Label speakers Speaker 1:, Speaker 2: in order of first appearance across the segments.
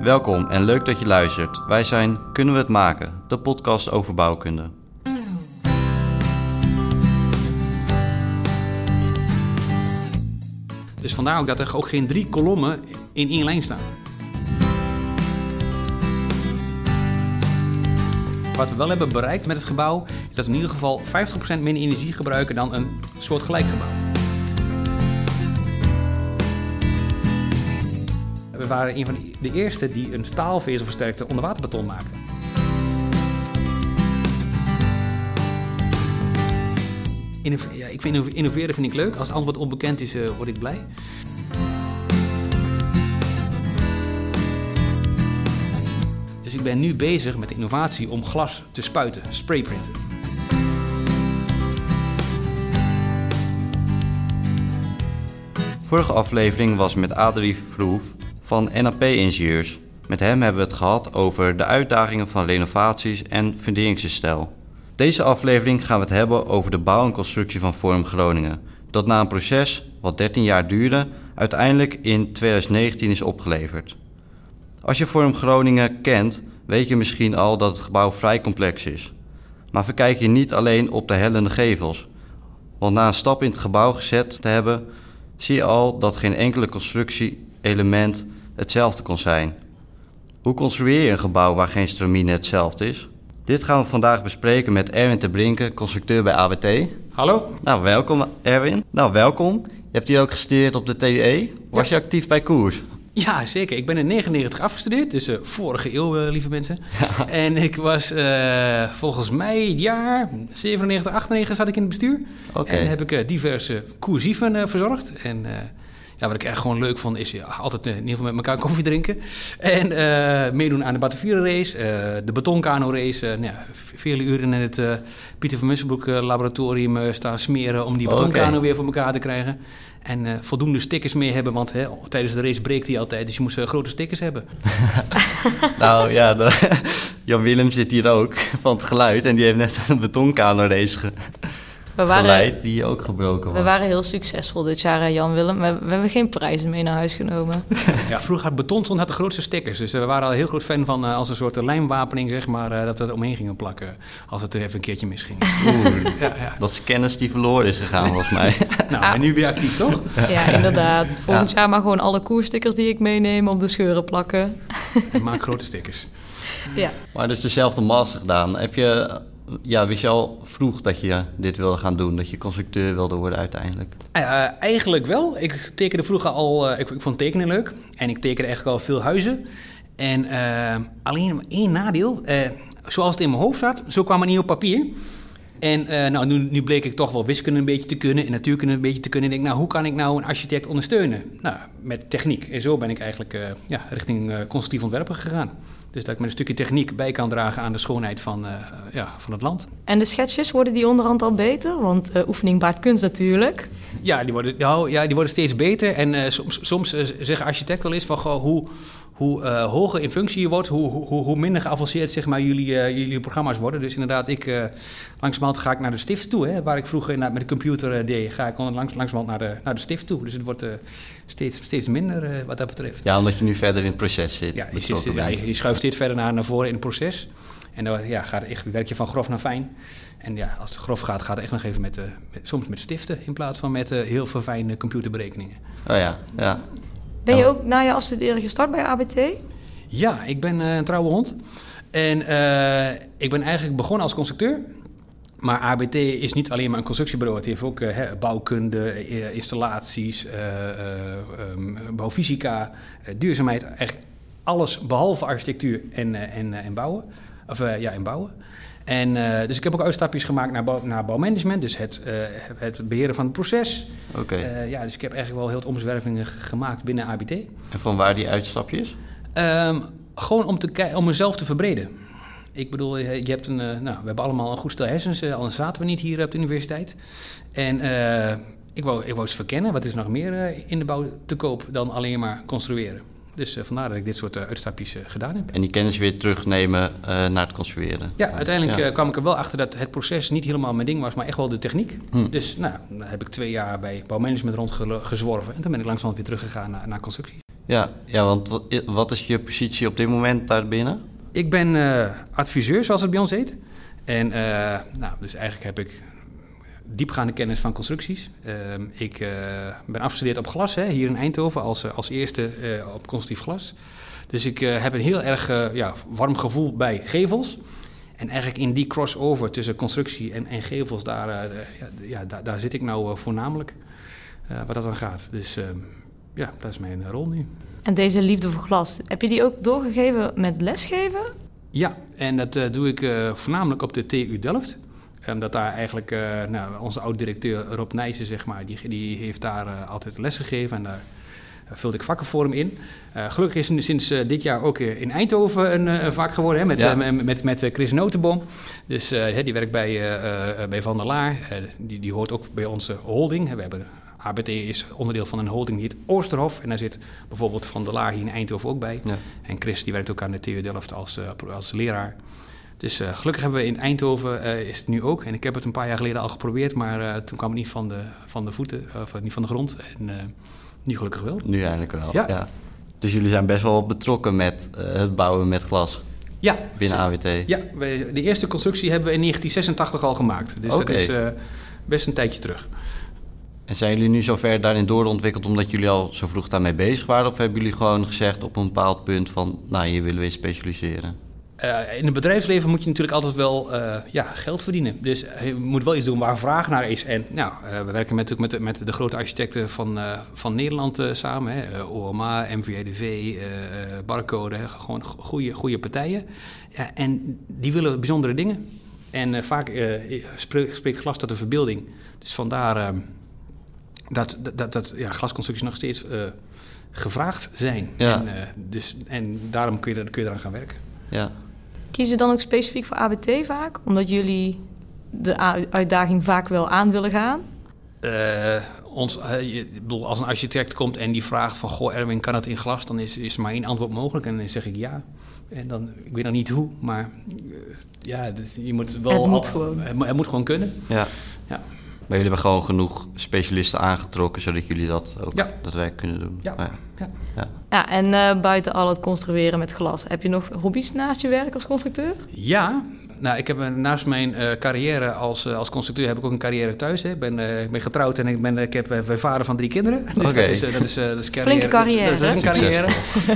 Speaker 1: Welkom en leuk dat je luistert. Wij zijn Kunnen we het maken, de podcast over bouwkunde.
Speaker 2: Dus vandaar ook dat er ook geen drie kolommen in één lijn staan. Wat we wel hebben bereikt met het gebouw is dat we in ieder geval 50% minder energie gebruiken dan een soortgelijk gebouw. We waren een van de eerste die een staalvezelversterkte onderwaterbeton maakten. Ja, ik vind innoveren vind ik leuk. Als het antwoord onbekend is, eh, word ik blij. Dus ik ben nu bezig met de innovatie om glas te spuiten, sprayprinten.
Speaker 1: Vorige aflevering was met Adrie Vroef van NAP Ingenieurs. Met hem hebben we het gehad over de uitdagingen van renovaties en funderingsstijl. Deze aflevering gaan we het hebben over de bouw en constructie van Forum Groningen. Dat na een proces, wat 13 jaar duurde, uiteindelijk in 2019 is opgeleverd. Als je Forum Groningen kent, weet je misschien al dat het gebouw vrij complex is. Maar verkijk je niet alleen op de hellende gevels. Want na een stap in het gebouw gezet te hebben, zie je al dat geen enkele constructie-element hetzelfde kon zijn. Hoe construeer je een gebouw waar geen stramine hetzelfde is? Dit gaan we vandaag bespreken met Erwin te Brinken, constructeur bij ABT.
Speaker 2: Hallo?
Speaker 1: Nou, welkom Erwin. Nou, welkom. Je hebt hier ook gestudeerd op de TUE. Was je actief bij koers?
Speaker 2: Ja, zeker. Ik ben in 99 afgestudeerd, dus eh, vorige eeuw, eh, lieve mensen. En ik was eh, volgens mij het jaar 97, 98 zat ik in het bestuur. En heb ik diverse coersieven eh, verzorgd. En ja, wat ik echt gewoon leuk vond, is ja, altijd eh, in ieder geval met elkaar koffie drinken. En eh, meedoen aan de Batavieren race, eh, de betonkano race. nou ja, vele uren in het Pieter van Musselbroek laboratorium staan smeren om die betonkano weer voor elkaar te krijgen. En voldoende stickers mee hebben, want hè, tijdens de race breekt hij altijd. Dus je moest grote stickers hebben.
Speaker 1: Nou ja, de- Jan Willem zit hier ook van het geluid en die heeft net een betonkano-race ge-
Speaker 3: We waren,
Speaker 1: geleid die ook gebroken was.
Speaker 3: we waren heel succesvol dit jaar, hè, Jan Willem. We, we hebben geen prijzen mee naar huis genomen.
Speaker 2: Ja, vroeger had betonstond had de grootste stickers. Dus eh, we waren al heel groot fan van eh, als een soort lijmwapening, zeg maar, eh, dat we er omheen gingen plakken als het er even een keertje misging.
Speaker 1: Oeh,
Speaker 2: Ja, ja.
Speaker 1: dat is kennis die verloren is gegaan volgens mij.
Speaker 2: Nou, en nu weer actief, toch?
Speaker 3: Ja, inderdaad. Volgend jaar maar gewoon alle koerstickers die ik meeneem op de scheuren plakken.
Speaker 2: En maak grote stickers.
Speaker 3: Ja.
Speaker 1: Maar dus dezelfde master gedaan. Heb je, ja, wist je al vroeg dat je dit wilde gaan doen? Dat je constructeur wilde worden uiteindelijk?
Speaker 2: Eh, eigenlijk wel. Ik tekende vroeger al, eh, ik, ik vond tekenen leuk. En ik tekende eigenlijk al veel huizen. En eh, alleen één nadeel. zoals het in mijn hoofd zat, zo kwam het niet op papier. En eh, nou, nu, nu bleek ik toch wel wiskunde een beetje te kunnen en natuurkunde een beetje te kunnen. En ik denk, nou, hoe kan ik nou een architect ondersteunen? Nou, met techniek. En zo ben ik eigenlijk eh, ja, richting eh, constructief ontwerpen gegaan. Dus dat ik met een stukje techniek bij kan dragen aan de schoonheid van, ja, van het land.
Speaker 3: En de sketches, worden die onderhand al beter? Want oefening baart kunst natuurlijk.
Speaker 2: Ja, die worden, nou, ja, die worden steeds beter. En soms, soms zeggen architecten wel eens van goh, hoe, hoe eh, hoger in functie je wordt, hoe, hoe, hoe minder geavanceerd zeg maar, jullie, eh, jullie programma's worden. Dus inderdaad, ik, eh langzamerhand ga ik naar de stift toe. Hè, waar ik vroeger met de computer deed, ga ik langs, langzamerhand naar de, naar de stift toe. Dus het wordt steeds, steeds minder wat dat betreft.
Speaker 1: Ja, omdat je nu verder in het proces zit.
Speaker 2: Ja, je, zit- ja, je, schuift steeds verder naar, naar voren in het proces. En dan ja, gaat echt, werk je van grof naar fijn. En ja, als het grof gaat, gaat het echt nog even met, met soms met stiften in plaats van met heel verfijnde computerberekeningen.
Speaker 1: Oh ja, ja.
Speaker 3: Ben je ook na je afstuderen gestart bij ABT?
Speaker 2: Ja, ik ben eh, een trouwe hond. En eh, ik ben eigenlijk begonnen als constructeur. Maar ABT is niet alleen maar een constructiebureau. Het heeft ook eh, bouwkunde, installaties, eh, eh, ehm, bouwfysica, duurzaamheid. Eigenlijk alles behalve architectuur en, en, en bouwen. Of ja, en bouwen. En, eh, dus ik heb ook uitstapjes gemaakt naar, bouw, naar bouwmanagement. Dus het, eh, het beheren van het proces.
Speaker 1: Oké.
Speaker 2: Eh, ja, dus ik heb eigenlijk wel heel wat omzwervingen gemaakt binnen ABT.
Speaker 1: En van waar die uitstapjes?
Speaker 2: Ehm, gewoon om, te om mezelf te verbreden. Ik bedoel, je hebt een, nou, we hebben allemaal een goed stel hersens, anders zaten we niet hier op de universiteit. En ik, wou, ik wou eens verkennen, wat is er nog meer in de bouw te koop dan alleen maar construeren. Dus eh, vandaar dat ik dit soort eh, uitstapjes eh, gedaan heb.
Speaker 1: En die kennis weer terugnemen naar het construeren.
Speaker 2: Ja, uiteindelijk
Speaker 1: Ja.
Speaker 2: kwam ik er wel achter dat het proces niet helemaal mijn ding was, maar echt wel de techniek.
Speaker 1: Hm.
Speaker 2: Dus nou, dan heb ik twee jaar bij bouwmanagement rondgezworven en toen ben ik langzaam weer teruggegaan naar, naar constructie.
Speaker 1: Ja, ja want wat, is je positie op dit moment daar binnen?
Speaker 2: Ik ben adviseur, zoals het bij ons heet. En nou, dus eigenlijk heb ik diepgaande kennis van constructies. Ehm, ik eh, ben afgestudeerd op glas, hè, hier in Eindhoven, als, als eerste op constructief glas. Dus ik heb een heel erg ja, warm gevoel bij gevels. En eigenlijk in die crossover tussen constructie en, en gevels, daar, ja, ja daar, daar, zit ik nou voornamelijk, wat dat dan gaat. Dus ehm, ja, dat is mijn rol nu.
Speaker 3: En deze liefde voor glas, heb je die ook doorgegeven met lesgeven?
Speaker 2: Ja, en dat uh, doe ik uh, voornamelijk op de TU Delft. Omdat daar eigenlijk uh, nou, onze oud-directeur Rob Nijssen, zeg maar, die, die heeft daar altijd les gegeven. En daar vulde ik vakken voor hem in. gelukkig is sinds dit jaar ook in Eindhoven een, een vak geworden hè, met, ja. met, met, Chris Notenboom. Dus die werkt bij, bij Van der Laar. die, die hoort ook bij onze holding. We hebben ABT is onderdeel van een holding die heet Oosterhof. En daar zit bijvoorbeeld Van der Laar hier in Eindhoven ook bij. Ja. En Chris die werkt ook aan de TU Delft als, als leraar. Dus uh, gelukkig hebben we in Eindhoven uh, is het nu ook. En ik heb het een paar jaar geleden al geprobeerd, maar toen kwam het niet van de, van de voeten, of niet van de grond. En nu gelukkig wel.
Speaker 1: Nu eindelijk wel, ja. ja. Dus jullie zijn best wel betrokken met het bouwen met glas?
Speaker 2: Ja.
Speaker 1: Binnen AWT?
Speaker 2: Ja, de eerste constructie hebben we in 1986 al gemaakt. Dus dat is best een tijdje terug.
Speaker 1: En zijn jullie nu zover daarin doorontwikkeld omdat jullie al zo vroeg daarmee bezig waren? Of hebben jullie gewoon gezegd op een bepaald punt van, nou, hier willen we in specialiseren?
Speaker 2: Uh, in het bedrijfsleven moet je natuurlijk altijd wel uh, ja, geld verdienen. Dus je moet wel iets doen waar vraag naar is. En nou, uh, we werken met, met, met de grote architecten van, van Nederland samen. Hè. OMA, MVDV, Barcode. Hè. Gewoon goede, goede partijen. Ja, en die willen bijzondere dingen. En vaak spreekt glas tot de verbeelding. Dus vandaar dat, dat, dat ja, glasconstructies nog steeds gevraagd zijn. Ja. En, dus, en daarom kun je, kun je eraan gaan werken.
Speaker 1: Ja.
Speaker 3: Kiezen je dan ook specifiek voor ABT vaak? Omdat jullie de uitdaging vaak wel aan willen gaan?
Speaker 2: Uh, ons, ik bedoel, als een architect komt en die vraagt van... Goh, Erwin, kan het in glas? Dan is, is maar één antwoord mogelijk. En dan zeg ik ja. En dan, ik weet nog niet hoe, maar ja, dus je moet wel...
Speaker 3: Het moet gewoon.
Speaker 2: Het, moet gewoon kunnen.
Speaker 1: Ja. ja. Maar jullie hebben gewoon genoeg specialisten aangetrokken, zodat jullie dat ook dat werk kunnen doen.
Speaker 2: Ja. ja.
Speaker 3: ja. ja. en uh, buiten al het construeren met glas, heb je nog hobby's naast je werk als constructeur?
Speaker 2: Ja, nou, ik heb naast mijn uh, carrière als, uh, als constructeur heb ik ook een carrière thuis. Hè. Ik, ben, uh, ik ben getrouwd en ik, ben, ik heb vader van drie kinderen. Dus
Speaker 1: okay.
Speaker 2: dat, is, dat, is, dat is carrière.
Speaker 3: Flinke carrière.
Speaker 2: Dat, dat is een carrière.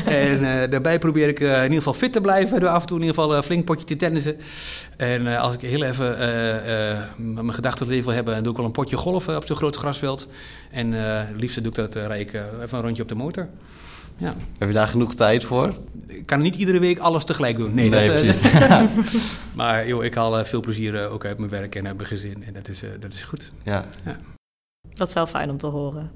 Speaker 2: en daarbij probeer ik in ieder geval fit te blijven. Door af en toe in ieder geval een flink potje te tennissen. En als ik heel even mijn gedachten leven wil hebben, doe ik wel een potje golfen op zo'n groot grasveld. En het liefste doe ik dat, rijd ik even een rondje op de motor. Ja.
Speaker 1: Heb je daar genoeg tijd voor?
Speaker 2: Ik kan niet iedere week alles tegelijk doen. Nee,
Speaker 1: nee
Speaker 2: dat,
Speaker 1: precies.
Speaker 2: maar joh, ik haal veel plezier ook uit mijn werk en uit mijn gezin. En dat is, dat is goed.
Speaker 1: Ja. ja.
Speaker 3: Dat is wel fijn om te horen.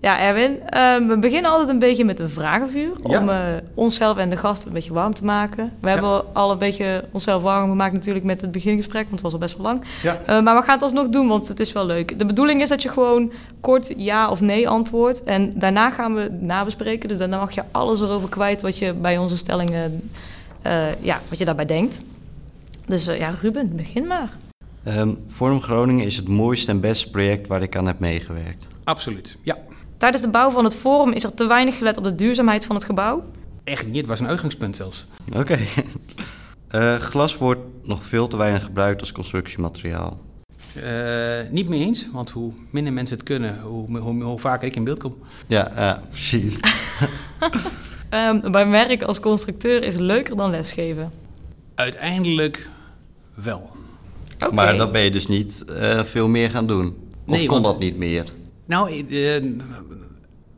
Speaker 3: Ja, Erwin, uh, we beginnen altijd een beetje met een vragenvuur. Ja. Om uh, onszelf en de gasten een beetje warm te maken. We ja. hebben al een beetje onszelf warm gemaakt natuurlijk met het begingesprek, want het was al best wel lang.
Speaker 2: Ja.
Speaker 3: Uh, maar we gaan het alsnog doen, want het is wel leuk. De bedoeling is dat je gewoon kort ja of nee antwoordt. En daarna gaan we nabespreken. Dus daarna mag je alles erover kwijt wat je bij onze stellingen, ja, wat je daarbij denkt. Dus ja, Ruben, begin maar.
Speaker 1: Um, Forum Groningen is het mooiste en beste project waar ik aan heb meegewerkt.
Speaker 2: Absoluut, ja.
Speaker 3: Tijdens de bouw van het forum is er te weinig gelet op de duurzaamheid van het gebouw?
Speaker 2: Echt niet, het was een uitgangspunt zelfs.
Speaker 1: Oké. Okay. Uh, glas wordt nog veel te weinig gebruikt als constructiemateriaal.
Speaker 2: Uh, niet mee eens, want hoe minder mensen het kunnen, hoe, hoe, hoe vaker ik in beeld kom.
Speaker 1: Ja, ja precies.
Speaker 3: um, bij werk als constructeur is leuker dan lesgeven?
Speaker 2: Uiteindelijk wel.
Speaker 3: Okay.
Speaker 1: Maar dat ben je dus niet uh, veel meer gaan doen? Of
Speaker 2: nee,
Speaker 1: kon
Speaker 2: want,
Speaker 1: dat niet meer?
Speaker 2: Nou, uh,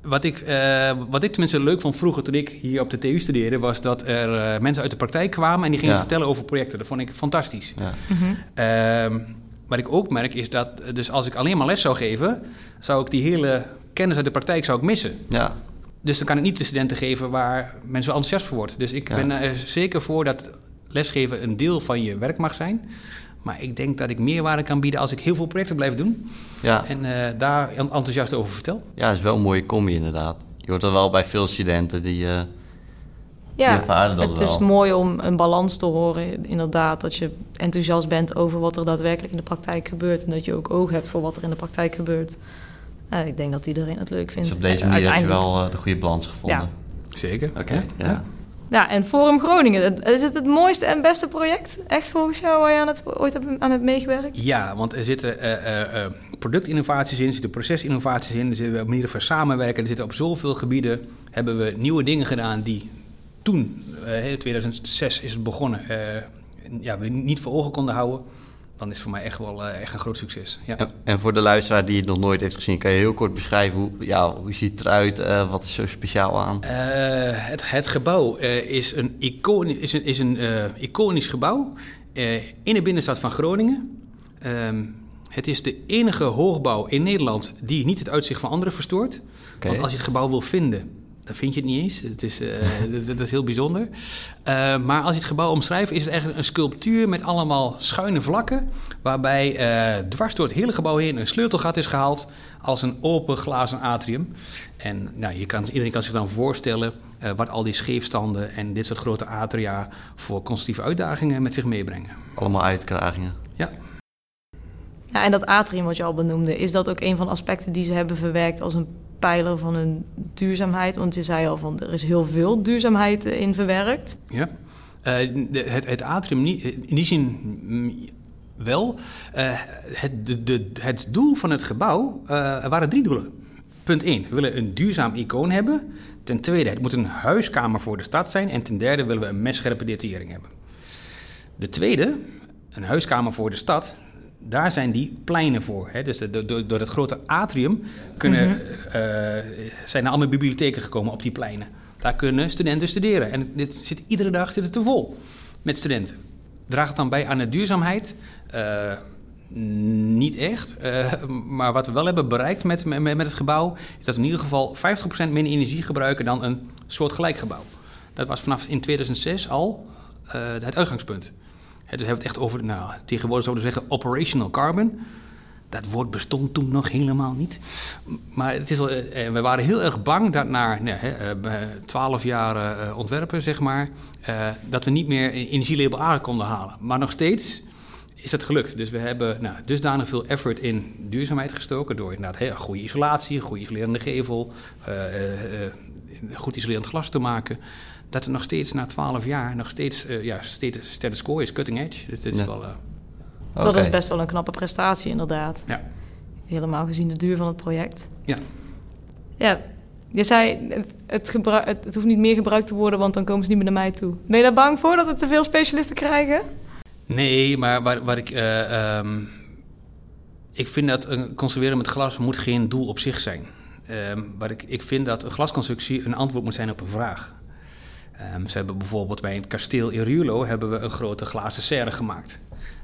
Speaker 2: wat, ik, uh, wat ik tenminste leuk vond vroeger toen ik hier op de TU studeerde... was dat er uh, mensen uit de praktijk kwamen en die gingen ja. vertellen over projecten. Dat vond ik fantastisch.
Speaker 1: Ja.
Speaker 2: Mm-hmm. wat ik ook merk is dat dus als ik alleen maar les zou geven... zou ik die hele kennis uit de praktijk zou ik missen.
Speaker 1: Ja.
Speaker 2: Dus dan kan ik niet de studenten geven waar mensen enthousiast voor wordt. Dus ik ja. ben er zeker voor dat lesgeven een deel van je werk mag zijn... Maar ik denk dat ik meerwaarde kan bieden als ik heel veel projecten blijf doen.
Speaker 1: Ja.
Speaker 2: En uh, daar enthousiast over vertel.
Speaker 1: Ja, dat is wel een mooie combi inderdaad. Je hoort er wel bij veel studenten die, uh,
Speaker 3: ja,
Speaker 1: die ervaren dat
Speaker 3: het
Speaker 1: wel.
Speaker 3: is mooi om een balans te horen. Inderdaad, dat je enthousiast bent over wat er daadwerkelijk in de praktijk gebeurt. En dat je ook oog hebt voor wat er in de praktijk gebeurt. Uh, ik denk dat iedereen het leuk vindt.
Speaker 1: Dus op deze manier heb je wel de goede balans gevonden.
Speaker 3: Ja.
Speaker 2: Zeker.
Speaker 1: Oké,
Speaker 2: Ja.
Speaker 1: ja.
Speaker 3: Ja, en Forum Groningen, is het het mooiste en beste project? Echt volgens jou waar je aan hebt, ooit aan hebt meegewerkt?
Speaker 2: Ja, want er zitten eh, eh, eh, productinnovaties in, er zitten procesinnovaties in, er zitten manieren van samenwerken, er zitten op zoveel gebieden hebben we nieuwe dingen gedaan die toen, in 2006 is het begonnen, ja, we niet voor ogen konden houden. Dan is het voor mij echt wel eh, echt een groot succes. Ja.
Speaker 1: En, en voor de luisteraar die het nog nooit heeft gezien, kan je heel kort beschrijven hoe, ja, hoe ziet het eruit? eh, wat is zo speciaal aan?
Speaker 2: Eh, het, het gebouw is een, iconi is een, is een iconisch gebouw in de binnenstad van Groningen. Ehm, het is de enige hoogbouw in Nederland die niet het uitzicht van anderen verstoort. Want als je het gebouw wil vinden, dan vind je het niet eens. Het is, eh, dat, dat is heel bijzonder. Eh, maar als je het gebouw omschrijft, is het eigenlijk een sculptuur met allemaal schuine vlakken. Waarbij eh, dwars door het hele gebouw heen een sleutelgat is gehaald als een open glazen atrium. En nou, je kan, iedereen kan zich dan voorstellen eh, wat al die scheefstanden en dit soort grote atria voor constructieve uitdagingen met zich meebrengen.
Speaker 1: Allemaal uitkragingen.
Speaker 2: Ja.
Speaker 3: Ja, en dat atrium wat je al benoemde, is dat ook een van de aspecten die ze hebben verwerkt als een pijler van hun duurzaamheid? Want je zei al van er is heel veel duurzaamheid eh, in verwerkt.
Speaker 2: Ja. Eh, het, het atrium, niet, in die zin wel. Eh, het, de, de, het doel van het gebouw waren drie doelen. Punt 1, we willen een duurzaam icoon hebben. Ten tweede, het moet een huiskamer voor de stad zijn. En ten derde willen we een messcherpe detaillering hebben. De tweede, een huiskamer voor de stad, daar zijn die pleinen voor. Hè? Dus de- door, door het grote atrium kunnen, eh, zijn er allemaal bibliotheken gekomen op die pleinen. Daar kunnen studenten studeren. En dit zit, iedere dag zit het te vol met studenten. Draagt het dan bij aan de duurzaamheid? Eh, niet echt. Eh, maar wat we wel hebben bereikt met, met, met het gebouw... is dat we in ieder geval 50% minder energie gebruiken dan een soortgelijk gebouw. Dat was vanaf in 2006 al het uitgangspunt. We hebben het echt over, nou, tegenwoordig zouden we zeggen operational carbon. Dat woord bestond toen nog helemaal niet. Maar het is eh, eh, we waren heel erg bang dat na nou, eh, 12 jaar eh, ontwerpen, zeg maar, dat we niet meer energielabel A konden halen. Maar nog steeds is dat gelukt. Dus we hebben nou, dusdanig veel effort in duurzaamheid gestoken door inderdaad hè, goede isolatie, goede isolerende gevel, goed isolerend glas te maken. Dat het nog steeds na 12 jaar nog steeds eh, ja, steeds status quo is, cutting edge. Dus dit is
Speaker 1: Ja.
Speaker 2: wel, eh,
Speaker 3: Dat is best wel een knappe prestatie inderdaad.
Speaker 2: ja.
Speaker 3: Helemaal gezien de duur van het project.
Speaker 2: Ja.
Speaker 3: Ja, je zei het, het, het, het hoeft niet meer gebruikt te worden, want dan komen ze niet meer naar mij toe. Ben je daar bang voor dat we te veel specialisten krijgen?
Speaker 2: Nee, maar wat, wat ik. eh, ehm, ik vind dat een conserveren met glas moet geen doel op zich zijn. Ehm wat ik, ik vind dat een glasconstructie een antwoord moet zijn op een vraag. Ehm, ze hebben bijvoorbeeld bij het kasteel in Ruurlo hebben we een grote glazen serre gemaakt.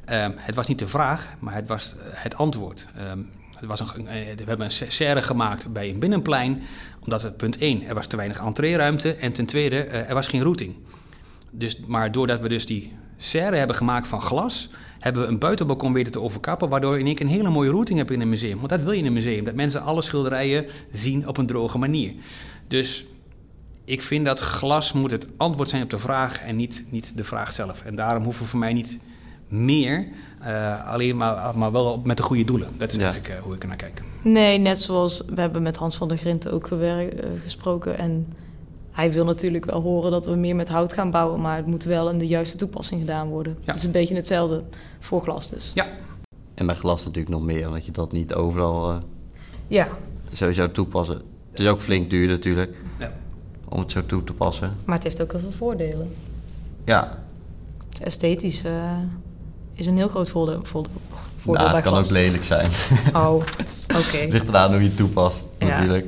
Speaker 2: Ehm, het was niet de vraag, maar het was eh, het antwoord. Ehm, het was een, eh, we hebben een se- serre gemaakt bij een binnenplein, omdat het punt 1, er was te weinig entreeruimte en ten tweede, eh, er was geen routing. Dus, maar doordat we dus die serre hebben gemaakt van glas, hebben we een buitenbalkon weten te overkappen, waardoor je in één keer een hele mooie routing hebt in een museum. Want dat wil je in een museum, dat mensen alle schilderijen zien op een droge manier. Dus ik vind dat glas moet het antwoord zijn op de vraag en niet, niet de vraag zelf. En daarom hoeven we voor mij niet meer, eh, alleen maar, maar wel met de goede doelen. Dat is
Speaker 1: Ja.
Speaker 2: eigenlijk eh, hoe ik er naar kijk.
Speaker 3: Nee, net zoals we hebben met Hans van der Grint ook gewer- eh, gesproken. En hij wil natuurlijk wel horen dat we meer met hout gaan bouwen, maar het moet wel in de juiste toepassing gedaan worden.
Speaker 2: Ja.
Speaker 3: Het is een beetje hetzelfde voor glas dus.
Speaker 2: Ja,
Speaker 1: En bij glas natuurlijk nog meer, want je dat niet overal eh,
Speaker 3: Ja,
Speaker 1: sowieso toepassen. Het is ook flink duur natuurlijk,
Speaker 2: ja.
Speaker 1: Om het zo toe te passen.
Speaker 3: maar het heeft ook heel veel voordelen.
Speaker 1: Ja,
Speaker 3: Esthetisch eh, is een heel groot voordeel, voordeel, voordeel
Speaker 1: nou,
Speaker 3: bij
Speaker 1: het kan
Speaker 3: glas.
Speaker 1: ook lelijk zijn.
Speaker 3: Oh, oké.
Speaker 1: Het ligt eraan hoe je het toepast,
Speaker 3: Ja.
Speaker 1: natuurlijk.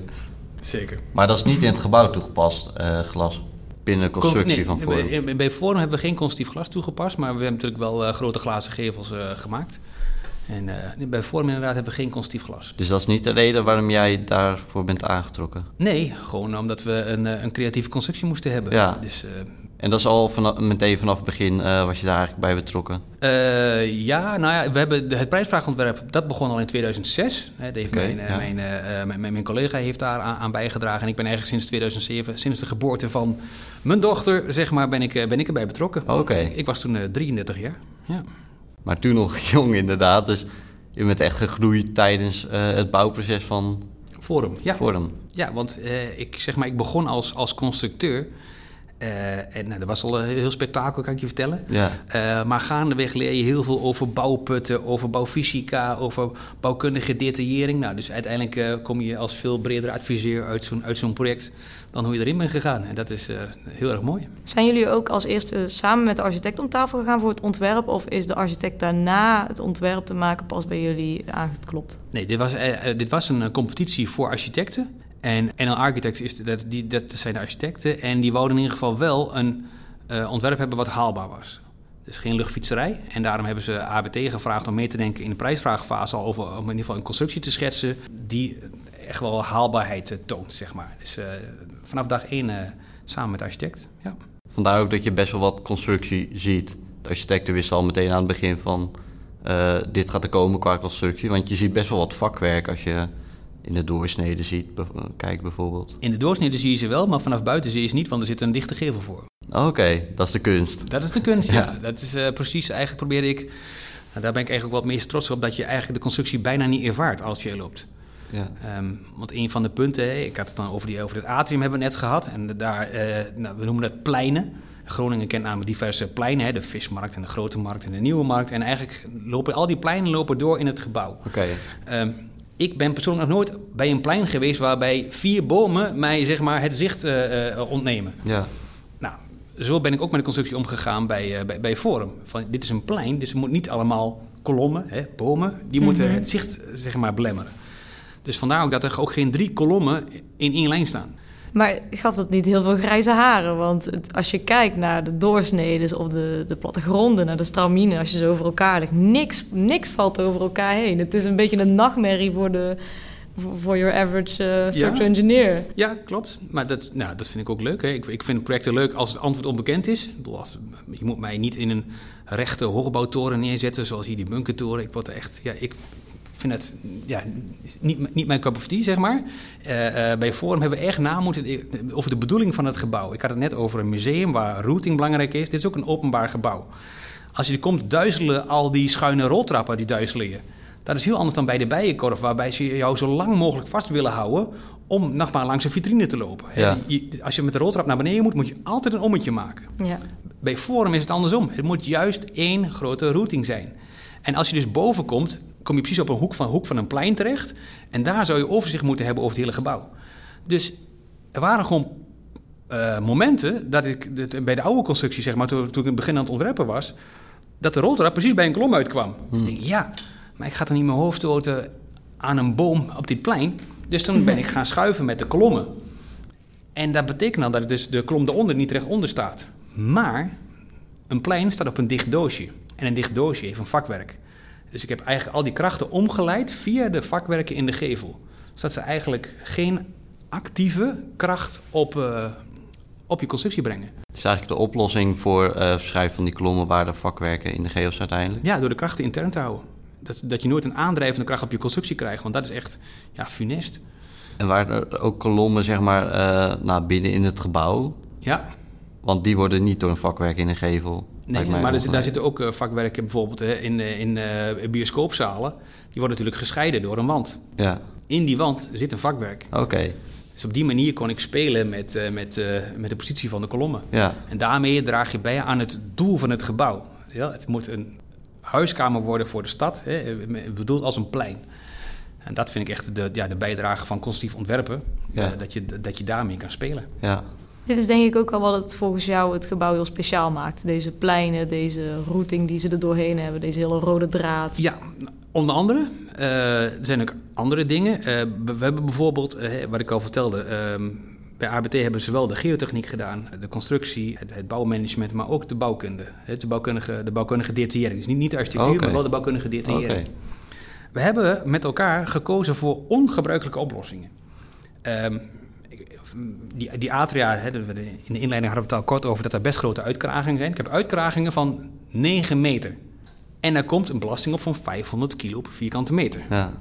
Speaker 2: zeker.
Speaker 1: Maar dat is niet in het gebouw toegepast, eh, glas. Binnen de constructie
Speaker 2: Nee,
Speaker 1: van Forum.
Speaker 2: Bij, bij Forum hebben we geen constructief glas toegepast, maar we hebben natuurlijk wel eh, grote glazen gevels eh, gemaakt. En eh, bij Forum inderdaad hebben we geen constructief glas.
Speaker 1: Dus dat is niet de reden waarom jij daarvoor bent aangetrokken.
Speaker 2: Nee, gewoon omdat we een, eh, een creatieve constructie moesten hebben.
Speaker 1: Ja.
Speaker 2: Dus, eh,
Speaker 1: En dat is al vanaf, meteen vanaf het begin eh, was je daar eigenlijk bij betrokken.
Speaker 2: ja, nou ja, we hebben het prijsvraagontwerp, dat begon al in 2006. Hè, dat heeft mijn,
Speaker 1: ja.
Speaker 2: mijn, mijn, mijn collega heeft daar aan, aan bijgedragen. En ik ben eigenlijk sinds 2007, sinds de geboorte van mijn dochter, zeg maar, ben ik, ben ik erbij betrokken.
Speaker 1: Oké.
Speaker 2: Eh, Ik was toen eh, 33 jaar. Ja.
Speaker 1: Maar toen nog jong inderdaad. Dus je bent echt gegroeid tijdens eh, het bouwproces van
Speaker 2: Forum, ja.
Speaker 1: Forum.
Speaker 2: Ja, want eh, ik, zeg maar, ik begon als, als constructeur. Eh, en nou, dat was al een heel spektakel, kan ik je vertellen.
Speaker 1: Ja.
Speaker 2: Maar gaandeweg leer je heel veel over bouwputten, over bouwfysica, over bouwkundige detaillering. Nou, dus uiteindelijk kom je als veel breder adviseur uit zo'n, uit zo'n project dan hoe je erin bent gegaan. En dat is eh, heel erg mooi.
Speaker 3: Zijn jullie ook als eerste samen met de architect om tafel gegaan voor het ontwerp? Of is de architect daarna het ontwerp te maken pas bij jullie aangeklopt?
Speaker 2: Nee, dit was, eh, eh, dit was een competitie voor architecten. En NL Architects is, dat, die, dat zijn de architecten. En die wouden in ieder geval wel een ontwerp hebben wat haalbaar was. Dus geen luchtfietserij. En daarom hebben ze ABT gevraagd om mee te denken in de prijsvraagfase al over om in ieder geval een constructie te schetsen die echt wel haalbaarheid toont, zeg maar. Dus eh, vanaf dag één eh, samen met de architect. Ja.
Speaker 1: Vandaar ook dat je best wel wat constructie ziet. De architecten wisten al meteen aan het begin van... eh, dit gaat er komen qua constructie. Want je ziet best wel wat vakwerk als je in de doorsnede ziet. be- Kijk bijvoorbeeld.
Speaker 2: In de doorsnede zie je ze wel, maar vanaf buiten zie je ze niet, want er zit een dichte gevel voor.
Speaker 1: Oké, dat is de kunst.
Speaker 2: Dat is de kunst, ja.
Speaker 1: Ja.
Speaker 2: Dat is eh, precies, eigenlijk probeer ik... nou, daar ben ik eigenlijk wat meest trots op... dat je eigenlijk de constructie bijna niet ervaart als je loopt.
Speaker 1: Ja.
Speaker 2: Ehm, want een van de punten, hè, ik had het dan over, die, over het atrium hebben we net gehad. En daar, eh, nou, we noemen dat pleinen. Groningen kent namelijk diverse pleinen. Hè, de vismarkt en de grote markt en de nieuwe markt. En eigenlijk lopen al die pleinen lopen door in het gebouw.
Speaker 1: Oké,
Speaker 2: Ehm, ik ben persoonlijk nog nooit bij een plein geweest... waarbij vier bomen mij zeg maar, het zicht eh, eh, ontnemen.
Speaker 1: ja.
Speaker 2: Nou, zo ben ik ook met de constructie omgegaan bij, eh, bij, bij Forum. Van, dit is een plein, dus het moet niet allemaal kolommen, hè, bomen. Die moeten
Speaker 3: Mhm.
Speaker 2: het zicht zeg maar, belemmeren. Dus vandaar ook dat er ook geen drie kolommen in één lijn staan.
Speaker 3: Maar gaf dat niet heel veel grijze haren? Want als je kijkt naar de doorsneden of de, de plattegronden, naar de stramine, als je ze over elkaar legt, niks, niks valt over elkaar heen. Het is een beetje een nachtmerrie voor de voor your average structural engineer.
Speaker 2: Ja, klopt. Maar dat, nou, dat vind ik ook leuk. Hè. Ik, ik vind projecten leuk als het antwoord onbekend is. Als, je moet mij niet in een rechte hoogbouwtoren neerzetten, zoals hier die bunkertoren. Ik word er echt, ja, ik vind het ja, niet, niet mijn cup of tea, zeg maar. Eh, eh, bij Forum hebben we echt na moeten over de bedoeling van het gebouw. Ik had het net over een museum waar routing belangrijk is. Dit is ook een openbaar gebouw. Als je er komt, duizelen al die schuine roltrappen, die duizelen je. Dat is heel anders dan bij de bijenkorf, waarbij ze jou zo lang mogelijk vast willen houden om nog maar langs een vitrine te lopen.
Speaker 1: Ja.
Speaker 2: je- als je met de roltrap naar beneden moet, moet je altijd een ommetje maken.
Speaker 3: Ja.
Speaker 2: Bij Forum is het andersom. Het moet juist één grote routing zijn. En als je dus boven komt, kom je precies op een hoek van, hoek van een plein terecht. En daar zou je overzicht moeten hebben over het hele gebouw. Dus er waren gewoon eh, momenten dat ik dat bij de oude constructie, zeg maar, toen, toen ik in het begin aan het ontwerpen was, dat de roltrap precies bij een kolom uitkwam. Ik denk, ja, maar ik ga toch niet mijn hoofd stoten aan een boom op dit plein. Dus toen ben ik gaan schuiven met de kolommen. En dat betekent dan dat dus de kolom eronder niet recht onder staat. Maar een plein staat op een dicht doosje. En een dicht doosje heeft een vakwerk. Dus ik heb eigenlijk al die krachten omgeleid via de vakwerken in de gevel. Zodat ze eigenlijk geen actieve kracht op, eh, op je constructie brengen.
Speaker 1: Het is eigenlijk de oplossing voor eh verschuiven van die kolommen waar de vakwerken in de geos uiteindelijk.
Speaker 2: Ja, door de krachten intern te houden. Dat, dat je nooit een aandrijvende kracht op je constructie krijgt. Want dat is echt ja, funest.
Speaker 1: En waar er ook kolommen zeg maar eh nou, binnen in het gebouw.
Speaker 2: Ja,
Speaker 1: Want die worden niet door een vakwerk in een gevel.
Speaker 2: Nee, maar er, daar zitten ook eh, vakwerken bijvoorbeeld hè, in, eh, in eh, bioscoopzalen. Die worden natuurlijk gescheiden door een wand.
Speaker 1: Ja,
Speaker 2: In die wand zit een vakwerk.
Speaker 1: oké.
Speaker 2: Dus op die manier kon ik spelen met, met, met de positie van de kolommen.
Speaker 1: Ja,
Speaker 2: En daarmee draag je bij aan het doel van het gebouw. Ja, het moet een huiskamer worden voor de stad, hè, bedoeld als een plein. En dat vind ik echt de, ja, de bijdrage van constructief ontwerpen.
Speaker 1: Ja.
Speaker 2: dat, je, dat je daarmee kan spelen.
Speaker 1: ja.
Speaker 3: Dit is denk ik ook wel wat het volgens jou het gebouw heel speciaal maakt. Deze pleinen, deze routing die ze er doorheen hebben, deze hele rode draad.
Speaker 2: Ja, onder andere. eh, er zijn ook andere dingen. Eh, we hebben bijvoorbeeld, eh, wat ik al vertelde, ehm, bij ABT hebben ze zowel de geotechniek gedaan, de constructie, het, het bouwmanagement, maar ook de bouwkunde. Hè, De bouwkundige, de bouwkundige detaillering. Dus niet, niet de architectuur, maar wel de bouwkundige detaillering.
Speaker 1: Oké.
Speaker 2: We hebben met elkaar gekozen voor ongebruikelijke oplossingen. Ehm, die, die atria, hè, in de inleiding hadden we het al kort over dat er best grote uitkragingen zijn. Ik heb uitkragingen van 9 meter. En daar komt een belasting op van 500 kilo per vierkante meter.
Speaker 1: Ja,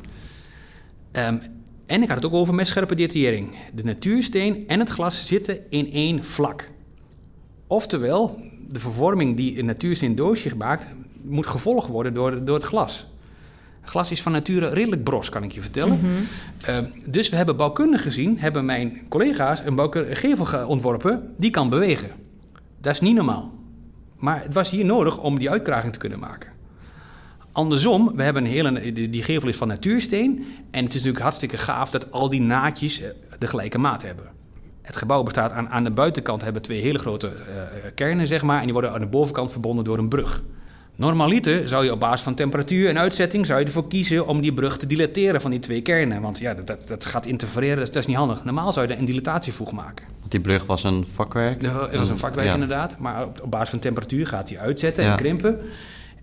Speaker 2: Ehm, en ik had het ook over met scherpe detaillering. De natuursteen en het glas zitten in één vlak. Oftewel, de vervorming die een natuursteen doosje maakt, moet gevolgd worden door, door het glas. Glas is van nature redelijk bros, kan ik je vertellen. Uh, dus we hebben bouwkundig gezien, hebben mijn collega's een, gevel ontworpen die kan bewegen. Dat is niet normaal. Maar het was hier nodig om die uitkraging te kunnen maken. Andersom, we hebben een hele, die gevel is van natuursteen. En het is natuurlijk hartstikke gaaf dat al die naadjes eh, de gelijke maat hebben. Het gebouw bestaat aan, aan de buitenkant hebben twee hele grote uh, kernen, zeg maar. En die worden aan de bovenkant verbonden door een brug. Normaliter zou je op basis van temperatuur en uitzetting zou je ervoor kiezen om die brug te dilateren van die twee kernen. Want ja, dat, dat gaat interfereren, dat, is niet handig. Normaal zou je een dilatatievoeg maken.
Speaker 1: Want die brug was een vakwerk?
Speaker 2: Dat was een vakwerk inderdaad, maar op, op, basis van temperatuur gaat die uitzetten en krimpen.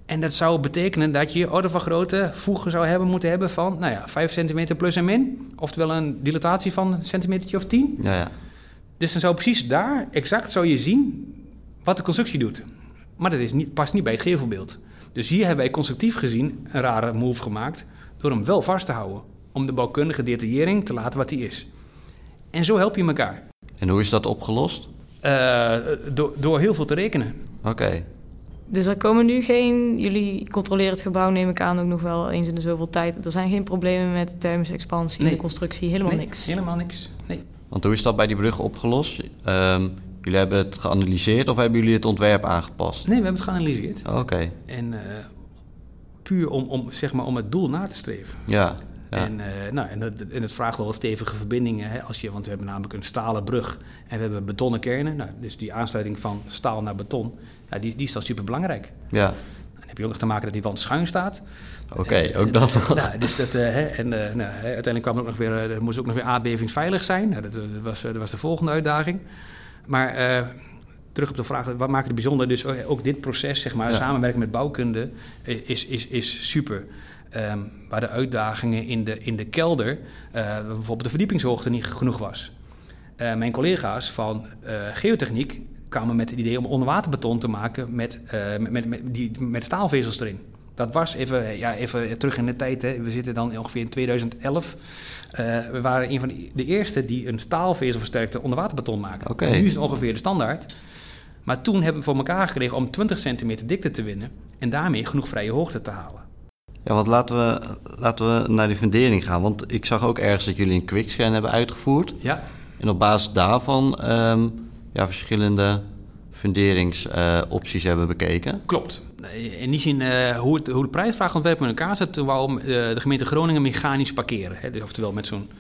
Speaker 2: En dat zou betekenen dat je orde van grootte voegen zou hebben moeten hebben van nou ja, 5 centimeter plus en min. Oftewel een dilatatie van een centimeter of 10.
Speaker 1: Ja, ja.
Speaker 2: Dus dan zou precies daar exact zou je zien wat de constructie doet. Maar dat is niet, past niet bij het gevelbeeld. Dus hier hebben wij constructief gezien een rare move gemaakt door hem wel vast te houden. Om de bouwkundige detaillering te laten wat hij is. En zo help je elkaar.
Speaker 1: En hoe is dat opgelost?
Speaker 2: Uh, door, door heel veel te rekenen.
Speaker 1: Oké.
Speaker 3: Dus er komen nu geen... Jullie controleren het gebouw, neem ik aan, ook nog wel eens in de zoveel tijd. Er zijn geen problemen met de thermische expansie, de constructie, helemaal
Speaker 2: nee,
Speaker 3: niks.
Speaker 2: helemaal niks. Nee.
Speaker 1: Want hoe is dat bij die brug opgelost? Um, jullie hebben het geanalyseerd of hebben jullie het ontwerp aangepast?
Speaker 2: Nee, we hebben het geanalyseerd.
Speaker 1: Oké.
Speaker 2: En uh, puur om, om, zeg maar, om het doel na te streven.
Speaker 1: Ja. Ja.
Speaker 2: En, uh, nou, en, het, en het vraagt wel wat stevige verbindingen. Hè, als je, want we hebben namelijk een stalen brug en we hebben betonnen kernen. Nou, dus die aansluiting van staal naar beton, ja, die, die is dan super belangrijk.
Speaker 1: Ja.
Speaker 2: Dan heb je ook nog te maken dat die wand schuin staat.
Speaker 1: Oké, okay, ook dat was.
Speaker 2: Nou, dus dat, hè, en nou, uiteindelijk kwam ook nog weer, er moest ook nog weer aardbevingsveilig zijn. Nou, dat, dat, was, dat was de volgende uitdaging. Maar terug op de vraag, wat maakt het bijzonder? Dus ook dit proces, zeg maar, ja. samenwerken met bouwkunde, is, is, is super. Um, waar de uitdagingen in de, in de kelder, uh, bijvoorbeeld de verdiepingshoogte niet genoeg was. Uh, mijn collega's van geotechniek kwamen met het idee om onderwaterbeton te maken met, met, met, met, die, met staalvezels erin. Dat was even, ja, even terug in de tijd. Hè. We zitten dan ongeveer in 2011. we waren een van de eerste die een staalvezelversterkte onderwaterbeton maakten.
Speaker 1: Okay.
Speaker 2: Nu is het ongeveer de standaard. Maar toen hebben we voor elkaar gekregen om 20 centimeter dikte te winnen en daarmee genoeg vrije hoogte te halen.
Speaker 1: Ja, want laten we, laten we naar die fundering gaan. Want ik zag ook ergens dat jullie een quickscan hebben uitgevoerd.
Speaker 2: Ja.
Speaker 1: En op basis daarvan um, ja, verschillende funderingsopties uh, hebben bekeken.
Speaker 2: Klopt. In die zin, uh, hoe, het, hoe de prijsvraagontwerp in elkaar zit, waarom uh, de gemeente Groningen mechanisch parkeren. Hè? Dus oftewel met zo'n,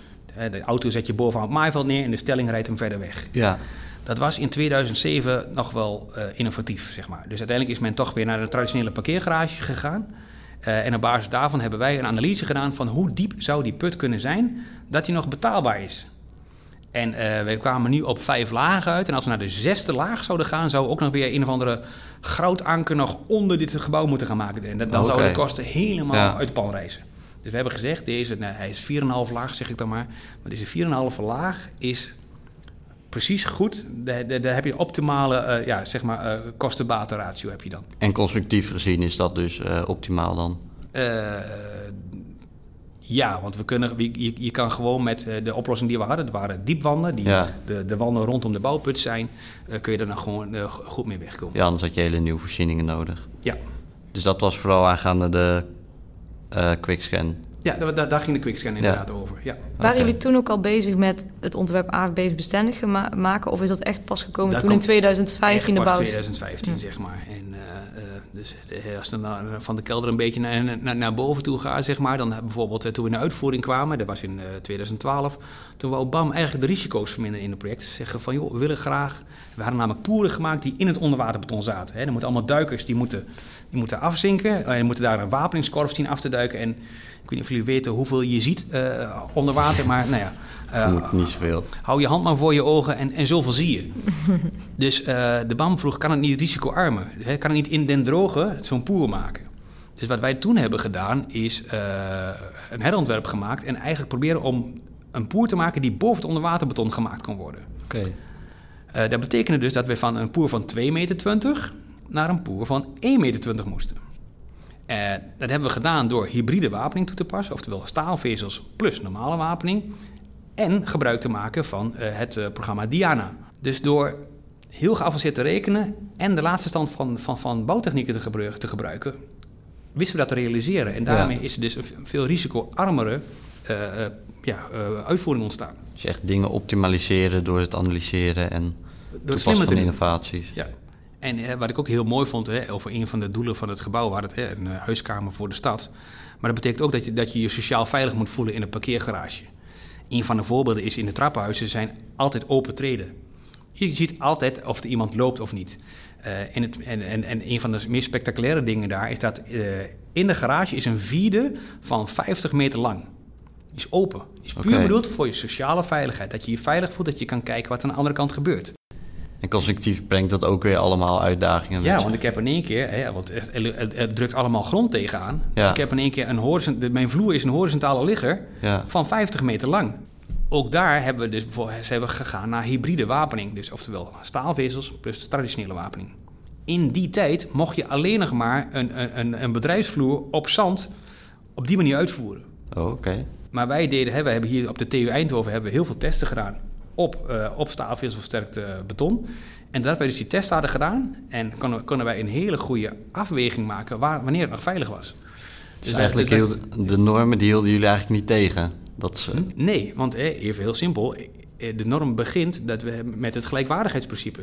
Speaker 2: de auto zet je bovenaan het maaiveld neer en de stelling rijdt hem verder weg.
Speaker 1: Ja.
Speaker 2: Dat was in 2007 nog wel innovatief, zeg maar. Dus uiteindelijk is men toch weer naar een traditionele parkeergarage gegaan. En op basis daarvan hebben wij een analyse gedaan van hoe diep zou die put kunnen zijn dat die nog betaalbaar is. En uh, we kwamen nu op vijf lagen uit. En als we naar de zesde laag zouden gaan, zou ook nog weer een of andere groudanker nog onder dit gebouw moeten gaan maken. En dan okay. zouden de kosten helemaal ja. uit de pan reizen. Dus we hebben gezegd, deze, nou, hij is 4,5 laag, zeg ik dan maar. Maar deze 4,5 laag is precies goed. Daar, daar heb je optimale uh, ja, zeg maar, uh, kosten-baten-ratio heb je dan.
Speaker 1: En constructief gezien is dat dus optimaal dan?
Speaker 2: Ja, want we kunnen, je, je kan gewoon met de oplossing die we hadden, het waren diepwanden, die ja. de, de wanden rondom de bouwput zijn, kun je er dan gewoon goed mee wegkomen.
Speaker 1: Ja, anders had je hele nieuwe voorzieningen nodig.
Speaker 2: Ja.
Speaker 1: Dus dat was vooral aangaande de quickscan.
Speaker 2: Ja, daar, daar, ging de quickscan inderdaad ja. over. Ja.
Speaker 3: Waren okay. jullie toen ook al bezig met het ontwerp AFB-bestendig ma maken? Of is dat echt pas gekomen
Speaker 2: dat
Speaker 3: toen in 2015 de bouw...
Speaker 2: 2015, hm. zeg maar. En uh, uh, dus als je dan van de kelder een beetje naar, naar, naar boven toe gaat, zeg maar... dan bijvoorbeeld toen we in de uitvoering kwamen, dat was in uh, 2012... toen wou BAM eigenlijk de risico's verminderen in het project. Zeggen van, joh, we willen graag... We hadden namelijk poeren gemaakt die in het onderwaterbeton zaten. Hè. Er moeten allemaal duikers, die moeten, die moeten afzinken. En moeten daar een wapeningskorf zien af te duiken... En, weet niet of jullie weten hoeveel je ziet uh, onder water, maar nou ja.
Speaker 1: Uh, niet zoveel.
Speaker 2: Hou je hand maar voor je ogen en, en zoveel zie je. dus uh, de BAM vroeg, kan het niet risicoarmer? Hè? Kan het niet in den droge zo'n poer maken? Dus wat wij toen hebben gedaan, is een herontwerp gemaakt... en eigenlijk proberen om een poer te maken die boven het onderwaterbeton gemaakt kon worden.
Speaker 1: Oké.
Speaker 2: Okay. dat betekende dus dat we van een poer van 2,20 meter naar een poer van 1,20 meter moesten. Uh, dat hebben we gedaan door hybride wapening toe te passen, oftewel staalvezels plus normale wapening. En gebruik te maken van uh, het uh, programma Diana. Dus door heel geavanceerd te rekenen en de laatste stand van, van, van bouwtechnieken te, gebruiken, te gebruiken, wisten we dat te realiseren. En daarmee is er dus een veel risicoarmere uh, ja, uitvoering ontstaan.
Speaker 1: Dus echt dingen optimaliseren door het analyseren en door toepassen van innovaties.
Speaker 2: Ja. En wat ik ook heel mooi vond, hè, over een van de doelen van het gebouw, waar het hè, een huiskamer voor de stad. Maar dat betekent ook dat je, dat je je sociaal veilig moet voelen in een parkeergarage. Een van de voorbeelden is in de trappenhuizen zijn altijd open treden. Je ziet altijd of er iemand loopt of niet. Uh, en, het, en, en, en, een van de meest spectaculaire dingen daar is dat uh, in de garage is een vierde van 50 meter lang. Die is open. Die is puur bedoeld voor je sociale veiligheid. Dat je je veilig voelt, dat je kan kijken wat aan de andere kant gebeurt.
Speaker 1: En constructief brengt dat ook weer allemaal uitdagingen
Speaker 2: Ja, want ik heb in één keer, hè, want het, drukt allemaal grond tegenaan. Ja. Dus ik heb in één keer een horizont, mijn vloer is een horizontale ligger ja. van 50 meter lang. Ook daar hebben we dus ze hebben gegaan naar hybride wapening. Dus oftewel staalvezels plus traditionele wapening. In die tijd mocht je alleen nog maar een, een, een bedrijfsvloer op zand op die manier uitvoeren.
Speaker 1: Oh, oké.
Speaker 2: Maar wij deden, hè, wij hebben hier op de TU Eindhoven hebben we heel veel testen gedaan op, uh, op staalvezelversterkt uh, beton. En dat wij dus die testen hadden gedaan en konden, konden wij een hele goede afweging maken waar, wanneer het nog veilig was.
Speaker 1: Dus, dus eigenlijk dus de normen die hielden jullie eigenlijk niet tegen? Dat ze...
Speaker 2: Nee, want even heel simpel. Eh, de norm begint dat we, met het gelijkwaardigheidsprincipe.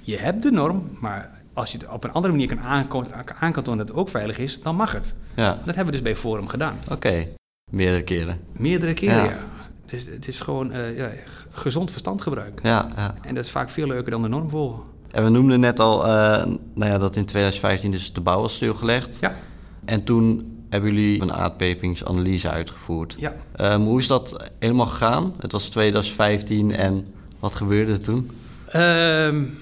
Speaker 2: Je hebt de norm, maar als je het op een andere manier kan aankantonen dat het ook veilig is, dan mag het. Ja. Dat hebben we dus bij Forum gedaan.
Speaker 1: Oké, meerdere keren.
Speaker 2: Meerdere keren, ja. Dus het is gewoon uh, ja, gezond verstandgebruik. Ja, ja. En dat is vaak veel leuker dan de norm volgen.
Speaker 1: En we noemden net al uh, nou ja, dat in 2015 dus de bouw was stilgelegd. Ja. En toen hebben jullie een aardbevingsanalyse uitgevoerd. Ja. Um, hoe is dat helemaal gegaan? Het was 2015 en wat gebeurde er toen?
Speaker 2: Um,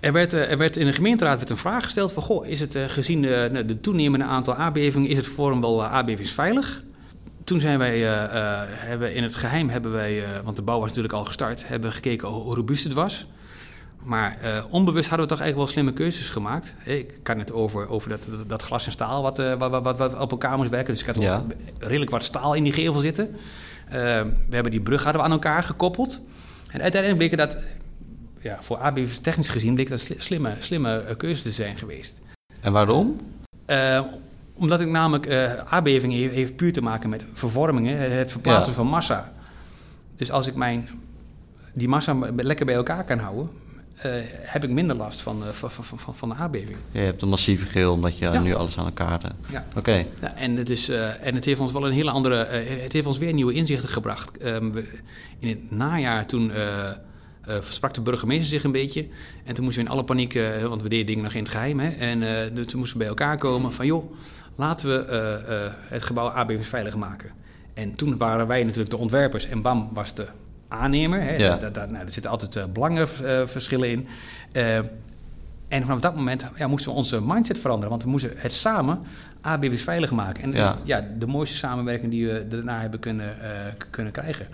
Speaker 2: er, werd, eh, er werd in de gemeenteraad werd een vraag gesteld van... Goh, is het gezien de, de toenemende aantal aardbevingen... is het Forum wel aardbevingsveilig? Toen zijn wij, uh, uh, hebben in het geheim hebben wij, uh, want de bouw was natuurlijk al gestart, hebben gekeken hoe robuust het was. Maar onbewust hadden we toch eigenlijk wel slimme keuzes gemaakt. Ik kan het over, over dat, dat, glas en staal wat, wat, wat, wat, op elkaar moest werken. Dus ik had redelijk wat staal in die gevel zitten. we hebben die brug hadden we aan elkaar gekoppeld. En uiteindelijk bleek dat, ja, voor ABV technisch gezien, bleek dat slimme, slimme keuzes te zijn geweest.
Speaker 1: En waarom?
Speaker 2: Omdat ik namelijk uh, aardbevingen heeft, heeft, puur te maken met vervormingen, het verplaatsen van massa. Dus als ik mijn, die massa lekker bij elkaar kan houden, uh, heb ik minder last van, uh, van, van, van, de aardbeving.
Speaker 1: je hebt een massieve geel omdat je nu alles aan elkaar hebt. Ja. Oké.
Speaker 2: Ja, en, het is, en het heeft ons wel een hele andere... het heeft ons weer nieuwe inzichten gebracht. Um, we, in het najaar toen... versprak de burgemeester zich een beetje. En toen moesten we in alle paniek, want we deden dingen nog in het geheim. Hè, en toen moesten we bij elkaar komen van joh, laten we uh, uh, het gebouw aardbevingsveilig maken. En toen waren wij natuurlijk de ontwerpers en BAM was de aannemer. Hè. Ja. Da, da, nou, er zitten altijd uh, belangenverschillen in. en vanaf dat moment ja, moesten we onze mindset veranderen. Want we moesten het samen aardbevingsveilig maken. En dat ja. is ja, de mooiste samenwerking die we daarna hebben kunnen, kunnen krijgen.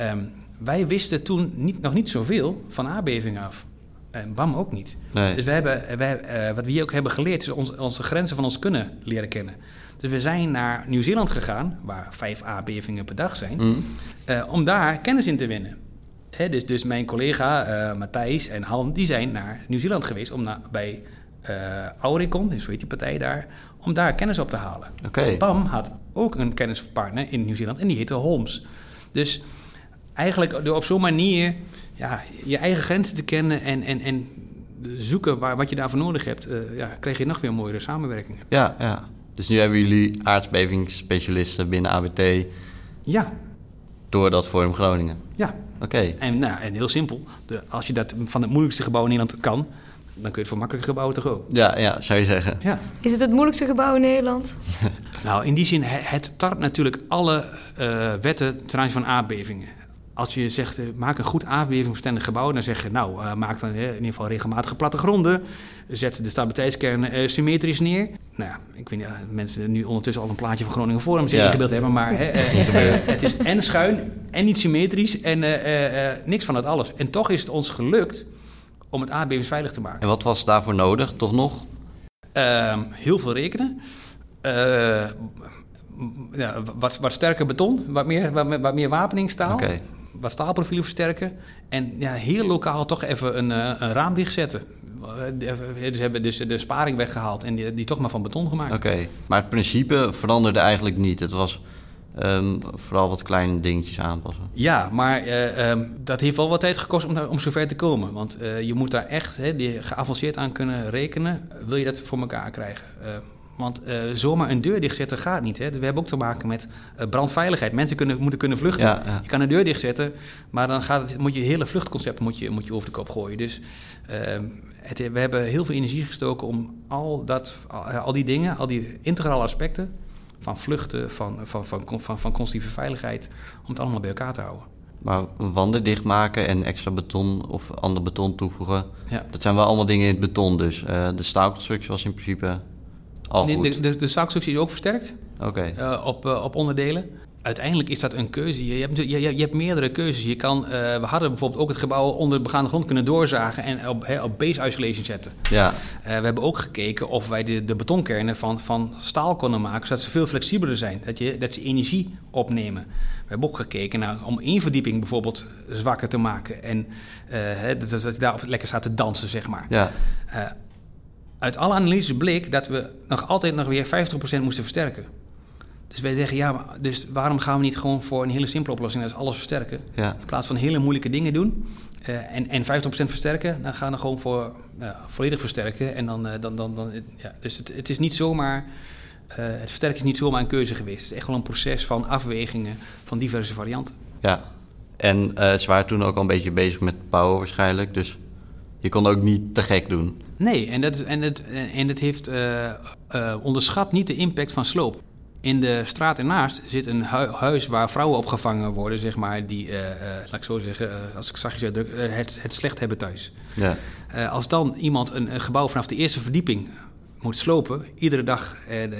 Speaker 2: Um, wij wisten toen niet, nog niet zoveel van aardbevingen af. En BAM ook niet. Dus we hebben, wij, uh, wat we hier ook hebben geleerd, is ons, onze grenzen van ons kunnen leren kennen. Dus we zijn naar Nieuw-Zeeland gegaan, waar vijf aardbevingen per dag zijn, mm. uh, om daar kennis in te winnen. Hè, dus, dus mijn collega uh, Matthijs en Han, die zijn naar Nieuw-Zeeland geweest om naar, bij Auricon, dus zo heet die partij daar, om daar kennis op te halen. Okay. BAM had ook een kennispartner in Nieuw-Zeeland en die heette Holmes. Dus eigenlijk door op zo'n manier ja, je eigen grenzen te kennen en, en, en zoeken waar, wat je daarvoor nodig hebt, uh, ja, kreeg je nog weer mooiere samenwerkingen.
Speaker 1: Ja, ja. Dus nu hebben jullie aardbevingsspecialisten binnen ABT.
Speaker 2: Ja.
Speaker 1: Door dat Forum Groningen.
Speaker 2: Ja.
Speaker 1: Oké.
Speaker 2: En, nou, en heel simpel, de, als je dat van het moeilijkste gebouw in Nederland kan, dan kun je het voor makkelijke gebouwen toch ook.
Speaker 1: Ja, ja, zou je zeggen. Ja.
Speaker 3: Is het het moeilijkste gebouw in Nederland?
Speaker 2: nou, in die zin, het tart natuurlijk alle uh, wetten ten aanzien van aardbevingen als je zegt, uh, maak een goed aardbevingsbestendig gebouw, dan zeg je, nou, uh, maak dan uh, in ieder geval regelmatige plattegronden. Zet de stabiliteitskern symmetrisch neer. Nou ja, ik weet niet, mensen nu ondertussen al een plaatje van Groningen Forum zich ja. ingebeeld hebben, maar het is en schuin en niet symmetrisch en niks van dat alles. En toch is het ons gelukt om het aardbevingsveilig te maken.
Speaker 1: En wat was daarvoor nodig, toch nog?
Speaker 2: Ehm, heel veel rekenen. Ja, wat, wat sterker beton, wat meer, wat, wat meer wapeningstaal. Okay wat staalprofielen versterken. En ja, heel lokaal toch even een, eh, een raam dichtzetten. Ze hebben dus de sparing weggehaald en die, die toch maar van beton gemaakt.
Speaker 1: Oké, maar het principe veranderde eigenlijk niet. Het was ehm, vooral wat kleine dingetjes aanpassen.
Speaker 2: Ja, maar eh, ehm, dat heeft wel wat tijd gekost om, om zover te komen. Want eh, je moet daar echt hè, die geavanceerd aan kunnen rekenen. Wil je dat voor elkaar krijgen? Eh, want eh, zomaar een deur dichtzetten gaat niet. Hè. We hebben ook te maken met eh, brandveiligheid. Mensen kunnen, moeten kunnen vluchten.
Speaker 1: Ja, ja.
Speaker 2: Je kan een deur dichtzetten, maar dan gaat het, moet je hele vluchtconcept moet je, moet je over de kop gooien. Dus ehm, het, we hebben heel veel energie gestoken om al, dat, al, al die dingen, al die integrale aspecten... van vluchten, van, van, van, van, van, constructieve veiligheid... om het allemaal bij elkaar te houden.
Speaker 1: Maar wanden dichtmaken en extra beton of ander beton toevoegen...
Speaker 2: Ja.
Speaker 1: dat zijn wel allemaal dingen in het beton dus. Eh, de staalconstructie was in principe al
Speaker 2: De,
Speaker 1: goed.
Speaker 2: de, de, is ook versterkt. Eh, op, eh, op onderdelen. Uiteindelijk is dat een keuze. Je hebt, je, je, hebt meerdere keuzes. Je kan, eh, we hadden bijvoorbeeld ook het gebouw onder de begaande grond kunnen doorzagen en op, hè, op base isolation zetten.
Speaker 1: ja.
Speaker 2: We hebben ook gekeken of wij de, de betonkernen van, van staal konden maken, zodat ze veel flexibeler zijn. Dat, je, dat ze energie opnemen. We hebben ook gekeken naar, om één verdieping bijvoorbeeld zwakker te maken. En dat, dat je daarop lekker staat te dansen, zeg maar.
Speaker 1: ja.
Speaker 2: Uit alle analyses bleek dat we nog altijd nog weer 50% moesten versterken. Dus wij zeggen, ja, dus waarom gaan we niet gewoon voor een hele simpele oplossing, dat is alles versterken?
Speaker 1: Ja.
Speaker 2: In plaats van hele moeilijke dingen doen eh, en, en 50% versterken, dan gaan we gewoon voor nou, volledig versterken. En dan, eh, dan, dan, dan, ja, dus het, het is niet zomaar, eh, het versterken is niet zomaar een keuze geweest. Het is echt wel een proces van afwegingen van diverse varianten.
Speaker 1: Ja, en eh, ze waren toen ook al een beetje bezig met bouwen waarschijnlijk. Dus je kon ook niet te gek doen.
Speaker 2: Nee, en dat, en het, en het heeft eh, eh, onderschat niet de impact van sloop. In de straat ernaast zit een hu- huis waar vrouwen opgevangen worden, zeg maar, die, eh, laat ik zo zeggen, als ik zachtjes uitdruk, het, het slecht hebben thuis.
Speaker 1: Ja,
Speaker 2: als dan iemand een, een gebouw vanaf de eerste verdieping moet slopen, iedere dag, eh, eh,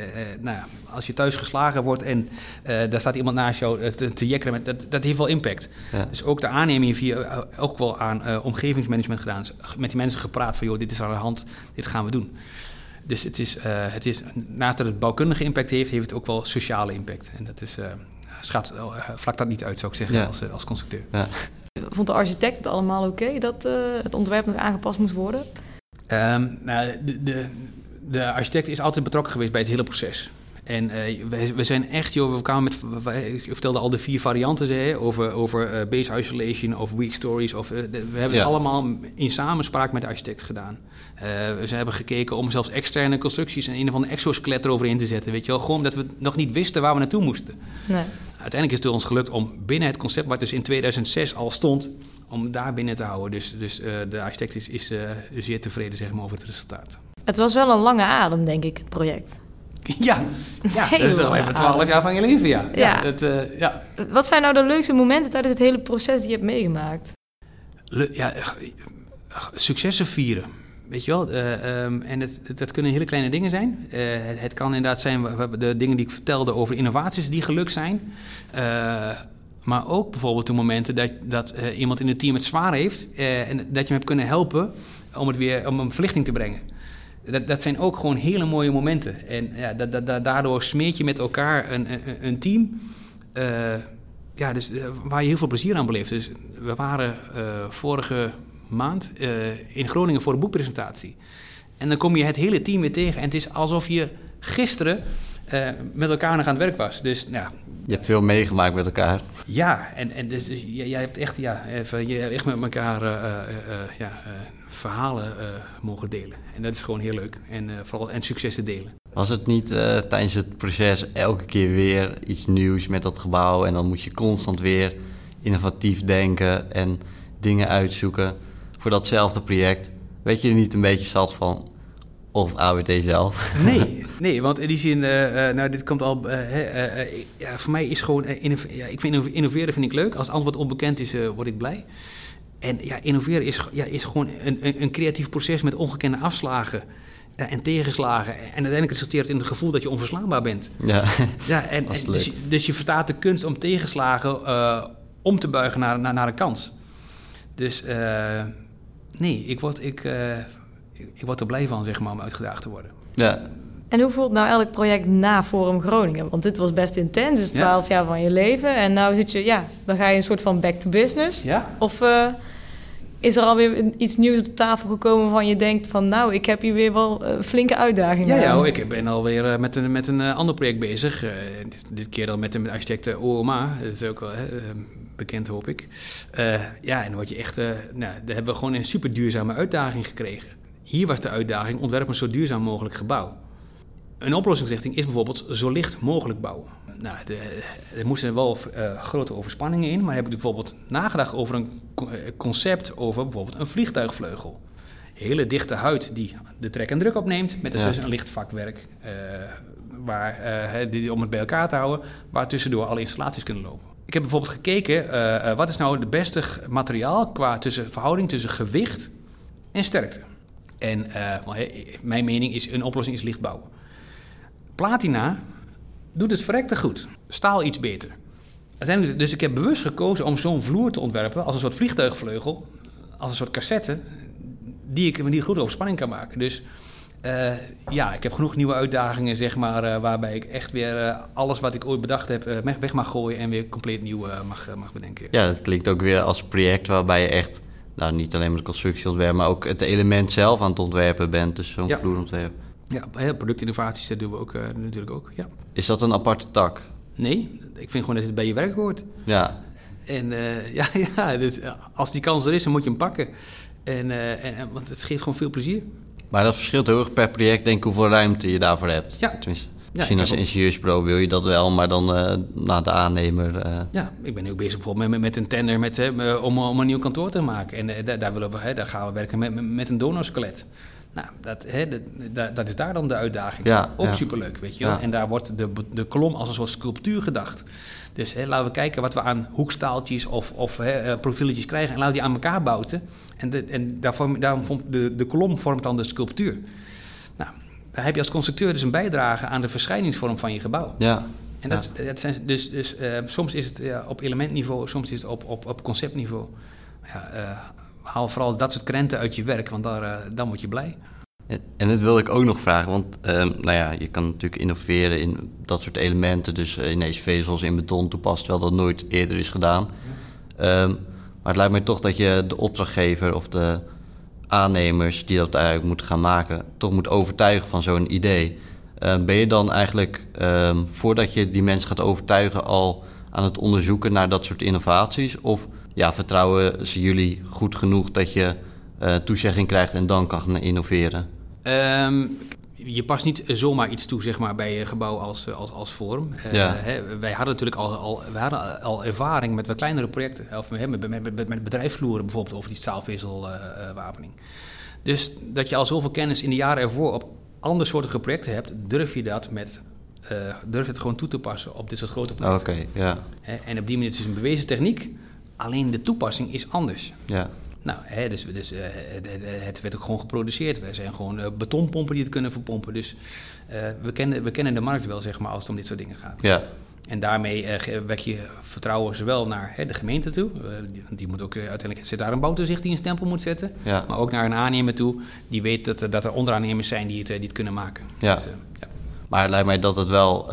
Speaker 2: nou ja, als je thuis geslagen wordt en eh, daar staat iemand naast jou te, te jekkeren, met, dat, dat heeft wel impact.
Speaker 1: ja.
Speaker 2: Dus ook de aanneming heeft hier eh, ook wel aan eh, omgevingsmanagement gedaan. Dus Met die mensen gepraat van, joh, dit is aan de hand, dit gaan we doen. Dus het is, eh, het is naast dat het bouwkundige impact heeft, heeft het ook wel sociale impact. En dat is, eh schat, eh, vlak dat niet uit, zou ik zeggen,
Speaker 1: Ja.
Speaker 2: als, als constructeur.
Speaker 1: ja.
Speaker 3: Vond de architect het allemaal oké dat eh, het ontwerp nog aangepast moest worden?
Speaker 2: Ehm, nou, de, de, de architect is altijd betrokken geweest bij het hele proces. En eh, we, we zijn echt, joh, we kwamen met, we- ik vertelde al de vier varianten hè, over, over eh, base isolation, of weak stories. Of, eh, de- we hebben
Speaker 1: Ja.
Speaker 2: het allemaal in samenspraak met de architect gedaan. Eh, we hebben gekeken om zelfs externe constructies en een of ander exoskelet eroverheen te zetten. Weet je wel, gewoon omdat we nog niet wisten waar we naartoe moesten.
Speaker 3: Nee.
Speaker 2: Uiteindelijk is het ons gelukt om binnen het concept, wat dus in 2006 al stond, om daar binnen te houden. Dus, dus eh, de architect is, is eh, zeer tevreden zeg maar, over het resultaat.
Speaker 3: Het was wel een lange adem, denk ik, het project.
Speaker 2: Ja, ja dat is toch even 12 jaar van je leven, ja.
Speaker 3: Ja.
Speaker 2: dat, eh, ja.
Speaker 3: Wat zijn nou de leukste momenten tijdens het hele proces die je hebt meegemaakt?
Speaker 2: Le- ja successen vieren. Weet je wel? Eh, ehm, en het, dat kunnen hele kleine dingen zijn. Eh, het, het kan inderdaad zijn de dingen die ik vertelde over innovaties die gelukt zijn. Maar ook bijvoorbeeld de momenten dat, dat iemand in het team het zwaar heeft. en dat je hem hebt kunnen helpen om, het weer, om een verlichting te brengen. Dat, dat zijn ook gewoon hele mooie momenten. En ja, daardoor smeert je met elkaar een, een, een team. eh, ja, dus, eh, waar je heel veel plezier aan beleeft. Dus we waren eh, vorige maand in Groningen voor een boekpresentatie. En dan kom je het hele team weer tegen. En het is alsof je gisteren eh, met elkaar nog aan het werk was. Dus nou,
Speaker 1: Je hebt veel meegemaakt met elkaar.
Speaker 2: ja, en, en dus, dus jij, hebt echt, ja, even, je hebt echt met elkaar eh, eh, ja, verhalen mogen delen. En dat is gewoon heel leuk. En, vooral, en succes te delen.
Speaker 1: Was het niet tijdens het proces elke keer weer iets nieuws met dat gebouw en dan moet je constant weer innovatief denken en dingen uitzoeken voor datzelfde project? Weet je er niet een beetje zat van? Of AWT zelf?
Speaker 2: Nee, nee, want in die zin, eh, eh, nou, dit komt al. eh, ja, voor mij is gewoon. ja, ik vind innov- innoveren vind ik leuk. Als het antwoord onbekend is, word ik blij. En ja, innoveren is, ja, is gewoon een, een, een creatief proces met ongekende afslagen en tegenslagen. En uiteindelijk resulteert het in het gevoel dat je onverslaanbaar bent.
Speaker 1: Ja,
Speaker 2: Ja, en, dus, dus je verstaat de kunst om tegenslagen om te buigen naar, naar, naar een kans. Dus nee, ik word, ik, ik, word er blij van, zeg maar, om uitgedaagd te worden.
Speaker 1: ja.
Speaker 3: En hoe voelt nou elk project na Forum Groningen? Want dit was best intens, het is
Speaker 2: Ja.
Speaker 3: 12 jaar van je leven. En nou zit je, ja, dan ga je een soort van back to business.
Speaker 2: Ja?
Speaker 3: Of, eh, Is er alweer iets nieuws op de tafel gekomen waarvan je denkt van... nou, ik heb hier weer wel een flinke uitdaging
Speaker 2: Ja, ja ik ben alweer eh, met een, met een eh, ander project bezig. Eh, dit, dit keer dan met de architect eh, OOMA. Dat is ook wel hè, eh, bekend, hoop ik. Eh, ja, en wat je echt... eh, nou, daar hebben we gewoon een super duurzame uitdaging gekregen. Hier was de uitdaging, ontwerp een zo duurzaam mogelijk gebouw. Een oplossingsrichting is bijvoorbeeld zo licht mogelijk bouwen. Nou, de, er moesten wel eh, grote overspanningen in, maar heb ik bijvoorbeeld nagedacht over een eh, concept over bijvoorbeeld een vliegtuigvleugel. Hele dichte huid die de trek en druk opneemt, met ertussen
Speaker 1: Ja.
Speaker 2: een licht vakwerk eh, waar, die, om het bij elkaar te houden, waar tussendoor alle installaties kunnen lopen. Ik heb bijvoorbeeld gekeken, wat is nou het beste materiaal qua tussen, verhouding tussen gewicht en sterkte. En eh, hè, mijn mening is, een oplossing is licht bouwen. Platina doet het verrekte goed. Staal iets beter. Uiteindelijk, dus ik heb bewust gekozen om zo'n vloer te ontwerpen als een soort vliegtuigvleugel, als een soort cassette, die ik die goed overspanning kan maken. Dus eh, ja, ik heb genoeg nieuwe uitdagingen, zeg maar, eh, waarbij ik echt weer eh, alles wat ik ooit bedacht heb eh, weg- mag gooien en weer compleet nieuw eh, mag, eh, mag bedenken.
Speaker 1: Ja, dat klinkt ook weer als project waarbij je echt, nou niet alleen maar de constructie ontwerpt, maar ook het element zelf aan het ontwerpen bent. Dus zo'n
Speaker 2: Ja.
Speaker 1: vloerontwerp.
Speaker 2: Ja, productinnovaties, dat doen we ook, eh, natuurlijk ook. Ja.
Speaker 1: Is dat een aparte tak?
Speaker 2: Nee, ik vind gewoon dat het bij je werk hoort.
Speaker 1: Ja,
Speaker 2: En eh, ja, ja dus, eh, als die kans er is, dan moet je hem pakken. En, en, want het geeft gewoon veel plezier.
Speaker 1: maar dat verschilt heel erg per project, denk ik, hoeveel ruimte je daarvoor hebt.
Speaker 2: Ja.
Speaker 1: Tenminste,
Speaker 2: Ja,
Speaker 1: misschien als ingenieursbureau wil je dat wel, maar dan eh naar de aannemer. eh,
Speaker 2: Ja, ik ben nu bezig bijvoorbeeld met, met een tender met, hè, om, om een nieuw kantoor te maken. En eh, daar, daar, willen we, hè, daar gaan we werken met, met- een donorskelet. Nou, dat, hè, dat, dat, is daar dan de uitdaging.
Speaker 1: Ja,
Speaker 2: ook
Speaker 1: ja.
Speaker 2: superleuk, weet je wel.
Speaker 1: Ja.
Speaker 2: En daar wordt de, de kolom als een soort sculptuur gedacht. Dus hè, laten we kijken wat we aan hoekstaaltjes of, of hè, profieletjes krijgen. En laten we die aan elkaar bouten. En, de, en daarom vormt de, de kolom vormt dan de sculptuur. Daar heb je als constructeur dus een bijdrage aan de verschijningsvorm van je gebouw.
Speaker 1: ja.
Speaker 2: En dat, dat zijn dus, dus eh, soms is het op elementniveau, soms is het op, op, op conceptniveau. Ja, eh, haal vooral dat soort krenten uit je werk, want daar, eh, dan word je blij.
Speaker 1: En- dat wilde ik ook nog vragen, want ehm, nou ja, je kan natuurlijk innoveren in dat soort elementen. Dus ineens vezels in beton toepast, terwijl dat nooit eerder is gedaan. Ehm, maar het lijkt mij toch dat je de opdrachtgever of de aannemers die dat eigenlijk moeten gaan maken, toch moet overtuigen van zo'n idee. Ehm, ben je dan eigenlijk, ehm, voordat je die mensen gaat overtuigen, al aan het onderzoeken naar dat soort innovaties? Of ja, vertrouwen ze jullie goed genoeg dat je eh, toezegging krijgt en dan kan gaan innoveren?
Speaker 2: Ehm, je past niet zomaar iets toe zeg maar, bij een gebouw als, eh, als, als Forum. Eh,
Speaker 1: Ja.
Speaker 2: hè, wij hadden natuurlijk al, al, wij hadden al ervaring met wat kleinere projecten. Of hè, met, met, met, met bedrijfsvloeren bijvoorbeeld over die staalvezelwapening. dus dat je al zoveel kennis in de jaren ervoor op andere soorten projecten hebt, durf je dat met... eh, durf het gewoon toe te passen op dit soort grote
Speaker 1: Oké,
Speaker 2: projecten.
Speaker 1: ja,
Speaker 2: Hè, En op die manier is het een bewezen techniek, alleen de toepassing is anders.
Speaker 1: ja,
Speaker 2: Nou, hè, dus, dus eh, het, het- werd ook gewoon geproduceerd. Wij zijn gewoon eh, betonpompen die het kunnen verpompen. Dus eh, we, kennen, we kennen de markt wel, zeg maar, als het om dit soort dingen gaat.
Speaker 1: ja,
Speaker 2: En daarmee wek je vertrouwen zowel naar hè, de gemeente toe. die, want die moet ook, uiteindelijk zit daar een bouwtoezicht die een stempel moet zetten.
Speaker 1: ja.
Speaker 2: Maar ook naar een aannemer toe, die weet dat, er- dat er onderaannemers zijn die het, die het kunnen maken.
Speaker 1: Ja.
Speaker 2: Dus, ja.
Speaker 1: Maar het lijkt mij dat het wel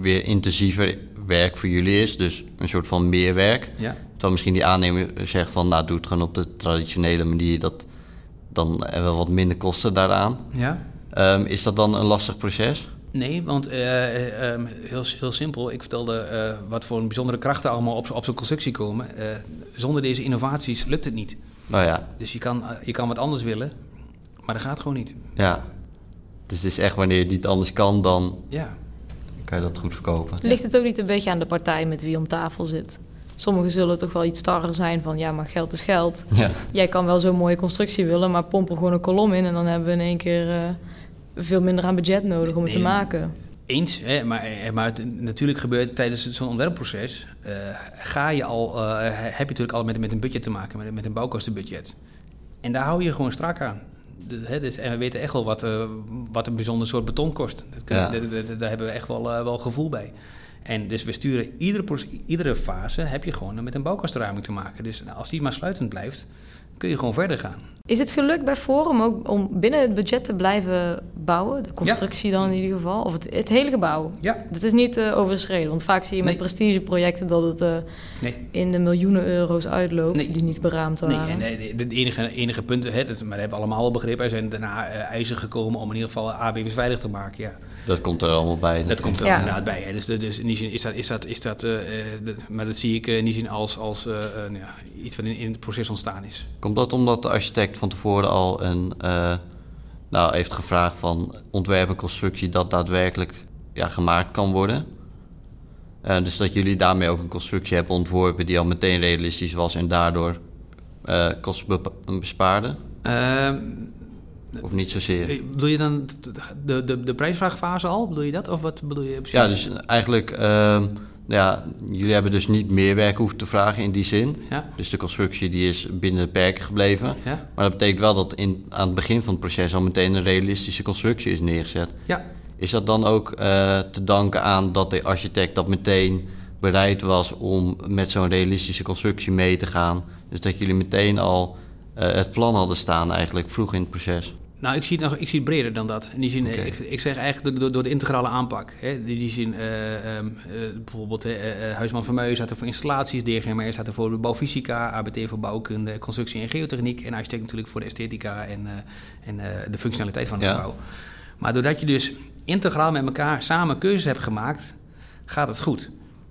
Speaker 1: weer intensiever werk voor jullie is. Dus een soort van meerwerk.
Speaker 2: ja.
Speaker 1: Terwijl misschien die aannemer zegt van, nou doe het gewoon op de traditionele manier. Dat dan er wel wat minder kosten daaraan.
Speaker 2: ja.
Speaker 1: Ehm, is dat dan een lastig proces?
Speaker 2: Nee, want eh, eh, ehm, heel, heel simpel. Ik vertelde eh, wat voor een bijzondere krachten allemaal op, op zo'n constructie komen. Eh, zonder deze innovaties lukt het niet.
Speaker 1: Nou ja,
Speaker 2: Dus je kan, je kan wat anders willen, maar dat gaat gewoon niet.
Speaker 1: ja. Dus het is echt wanneer het niet anders kan, dan
Speaker 2: Ja,
Speaker 1: kan je dat goed verkopen.
Speaker 3: Ligt het ook niet een beetje aan de partij met wie je om tafel zit? Sommigen zullen toch wel iets starrer zijn van ja, maar geld is geld.
Speaker 1: Ja,
Speaker 3: Jij kan wel zo'n mooie constructie willen, maar pomp er gewoon een kolom in en dan hebben we in één keer eh, veel minder aan budget nodig om het te maken.
Speaker 2: eens. Hè, maar, eh, maar het, natuurlijk gebeurt tijdens zo'n ontwerpproces... eh, ga je al, heb je natuurlijk al met, met een budget te maken, met, met een bouwkostenbudget. En daar hou je gewoon strak aan. Hè, dus, en we weten echt wel wat, wat een bijzonder soort beton kost. Dat
Speaker 1: Ja.
Speaker 2: daar hebben we echt wel, wel gevoel bij. En dus we sturen iedere, iedere fase heb je gewoon met een bouwkostenruiming te maken. Dus als die maar sluitend blijft, kun je gewoon verder gaan.
Speaker 3: Is het gelukt bij Forum ook om binnen het budget te blijven bouwen? De constructie dan in ieder geval? Of het, het hele gebouw?
Speaker 2: Ja.
Speaker 3: Het is niet uh, overschreden, want vaak zie je met
Speaker 2: Nee.
Speaker 3: prestigeprojecten dat het uh,
Speaker 2: Nee.
Speaker 3: in de miljoenen euro's uitloopt
Speaker 2: Nee.
Speaker 3: die niet beraamd waren.
Speaker 2: Nee, en eh, de, de enige, enige punten, hè, dat, maar dat hebben we allemaal al begrepen. Er zijn daarna eh, eisen gekomen om in ieder geval ABW's veilig te maken. Ja.
Speaker 1: Dat komt er allemaal bij.
Speaker 2: Dat komt er
Speaker 3: Ja.
Speaker 2: inderdaad bij. Hè. Dus, dus in die zin is dat, is dat, is dat eh, eh, de- maar dat zie ik eh, in die zin als, als eh, eh, nou ja, iets wat in, in het proces ontstaan is.
Speaker 1: Komt dat omdat de architect van tevoren al een, eh, nou, heeft gevraagd van ontwerp en constructie dat daadwerkelijk ja, gemaakt kan worden? Eh, dus dat jullie daarmee ook een constructie hebben ontworpen die al meteen realistisch was en daardoor eh kosten bespaarde?
Speaker 2: Ehm,
Speaker 1: Of niet zozeer?
Speaker 2: eh, bedoel je dan de, de, de prijsvraagfase al? Bedoel je dat? Of wat bedoel je precies?
Speaker 1: Ja, dus eigenlijk, ehm, ja, jullie hebben dus niet meer werk hoeven te vragen in die zin.
Speaker 2: Ja,
Speaker 1: Dus de constructie die is binnen de perken gebleven.
Speaker 2: ja,
Speaker 1: Maar dat betekent wel dat in, aan het begin van het proces al meteen een realistische constructie is neergezet.
Speaker 2: ja.
Speaker 1: Is dat dan ook eh, te danken aan dat de architect dat meteen bereid was om met zo'n realistische constructie mee te gaan? Dus dat jullie meteen al eh, het plan hadden staan eigenlijk vroeg in het proces?
Speaker 2: Nou, ik zie, het nog, ik zie het breder dan dat. In die zin, ik, ik zeg eigenlijk door, door de integrale aanpak. Hè. In die zin, eh, ehm, eh, bijvoorbeeld eh, Huisman van Meuwen staat er voor installaties, DGMR staat er voor de bouwfysica, ABT voor bouwkunde, constructie en geotechniek en architect natuurlijk voor de esthetica en, en de functionaliteit van het
Speaker 1: Ja.
Speaker 2: gebouw. Maar doordat je dus integraal met elkaar samen keuzes hebt gemaakt, gaat het goed.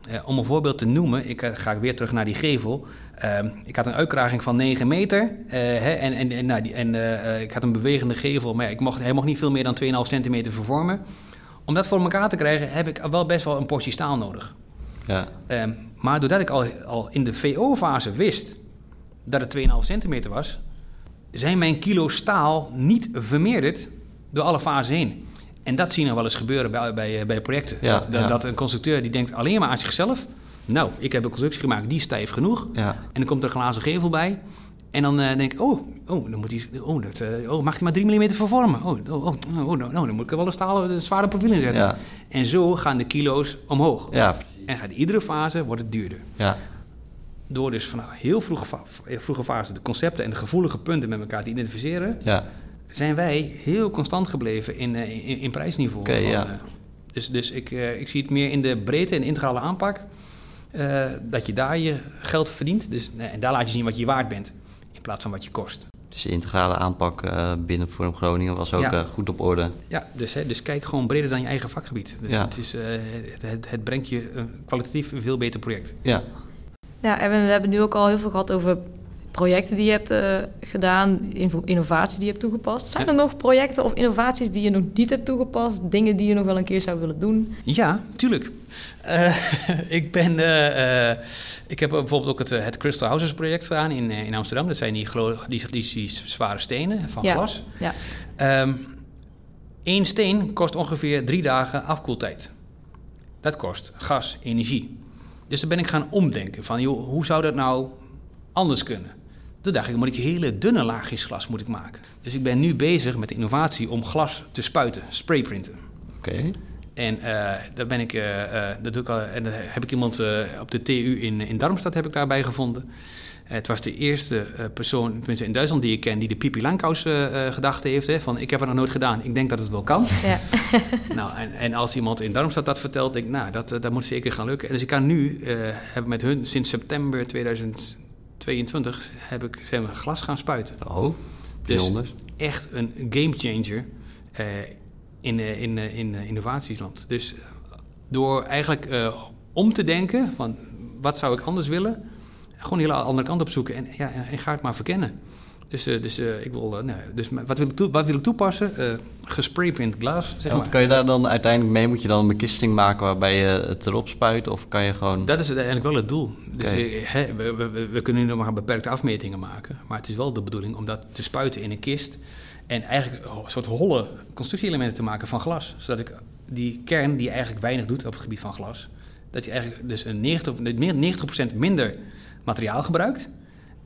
Speaker 2: Eh, om een voorbeeld te noemen, ik eh, ga weer terug naar die gevel. Ehm, ik had een uitkraging van 9 meter eh, hè, en, en, en, nou, die, en ik had een bewegende gevel, maar ik mocht, hij mocht niet veel meer dan 2,5 centimeter vervormen. Om dat voor elkaar te krijgen heb ik wel best wel een portie staal nodig.
Speaker 1: Ja,
Speaker 2: Ehm, maar doordat ik al, al in de VO-fase wist dat het 2,5 centimeter was, zijn mijn kilo staal niet vermeerderd door alle fasen heen. En dat zie je nog wel eens gebeuren bij, bij, bij projecten.
Speaker 1: Ja,
Speaker 2: dat, dat,
Speaker 1: ja.
Speaker 2: dat een constructeur die denkt alleen maar aan zichzelf. Nou, ik heb een constructie gemaakt, die is stijf genoeg.
Speaker 1: ja,
Speaker 2: En dan komt er een glazen gevel bij. En dan eh, denk ik, oh, oh, dan moet hij, oh, dat, eh, oh, mag hij maar 3 mm vervormen? Oh, oh, oh, oh, nou, nou, dan moet ik er wel een stalen, een zware profiel in zetten. En zo gaan de kilo's omhoog.
Speaker 1: ja,
Speaker 2: En gaat iedere fase wordt het duurder.
Speaker 1: ja,
Speaker 2: Door dus vanaf heel vroege, heel vroege fase de concepten en de gevoelige punten met elkaar te identificeren,
Speaker 1: ja.
Speaker 2: Zijn wij heel constant gebleven in, eh, in, in prijsniveau.
Speaker 1: Oké,
Speaker 2: Van,
Speaker 1: ja.
Speaker 2: eh, dus dus ik, eh, ik zie het meer in de breedte en integrale aanpak. eh, dat je daar je geld verdient. Dus, en daar laat je zien wat je waard bent. In plaats van wat je kost.
Speaker 1: Dus de integrale aanpak eh, binnen Forum Groningen was ook
Speaker 2: Ja.
Speaker 1: goed op orde.
Speaker 2: Ja, dus, hè, dus kijk gewoon breder dan je eigen vakgebied. Dus
Speaker 1: Ja.
Speaker 2: het, is, eh, het, het, het brengt je een kwalitatief een veel beter project.
Speaker 1: Ja,
Speaker 3: Ja, en we hebben nu ook al heel veel gehad over projecten die je hebt eh, gedaan, innovaties die je hebt toegepast. Zijn er nog projecten of innovaties die je nog niet hebt toegepast? Dingen die je nog wel een keer zou willen doen?
Speaker 2: Ja, tuurlijk. Eh, ik ben... eh, ik heb bijvoorbeeld ook het, het Crystal Houses project gedaan in, in Amsterdam. Dat zijn die, die, die, die zware stenen van
Speaker 3: Ja.
Speaker 2: glas.
Speaker 3: Ja.
Speaker 2: Eén steen kost ongeveer drie dagen afkoeltijd. Dat kost gas, energie. Dus dan ben ik gaan omdenken van, joh, hoe zou dat nou anders kunnen? Toen dacht ik, moet ik hele dunne laagjes glas moet ik maken. Dus ik ben nu bezig met de innovatie om glas te spuiten, sprayprinten.
Speaker 1: oké.
Speaker 2: En eh, daar ben ik, eh, eh, dat doe ik al, en daar heb ik iemand eh, op de TU in, in Darmstad heb ik daarbij gevonden. Eh, het was de eerste eh, persoon, tenminste in Duitsland die ik ken, die de Pipi Langkous eh, eh, gedachte heeft. Hè, van ik heb het nog nooit gedaan, ik denk dat het wel kan.
Speaker 3: Ja.
Speaker 2: nou, en, en als iemand in Darmstad dat vertelt, denk ik, nou, dat, dat moet zeker gaan lukken. En dus ik kan nu, eh heb met hun sinds september 2022, heb ik, zijn we glas gaan spuiten
Speaker 1: Oh, bijzonder.
Speaker 2: echt een gamechanger eh in, eh, in, eh, in innovatiesland. Dus door eigenlijk om te denken van wat zou ik anders willen, gewoon een hele andere kant op zoeken en, ja, en, en ga het maar verkennen. Dus, eh, dus eh, ik wil, eh, nou, dus wat wil ik, toe, wat wil ik toepassen? Gesprayprint glas, zeg maar.
Speaker 1: kan je daar dan uiteindelijk mee, moet je dan een bekisting maken waarbij je het erop spuit? Of kan je gewoon...
Speaker 2: Dat is uiteindelijk wel het doel. Dus we kunnen nu nog maar beperkte afmetingen maken. Maar het is wel de bedoeling om dat te spuiten in een kist. En eigenlijk een soort holle constructieelementen te maken van glas. Zodat ik die kern, die eigenlijk weinig doet op het gebied van glas... dat je eigenlijk dus een 90, meer 90% minder materiaal gebruikt.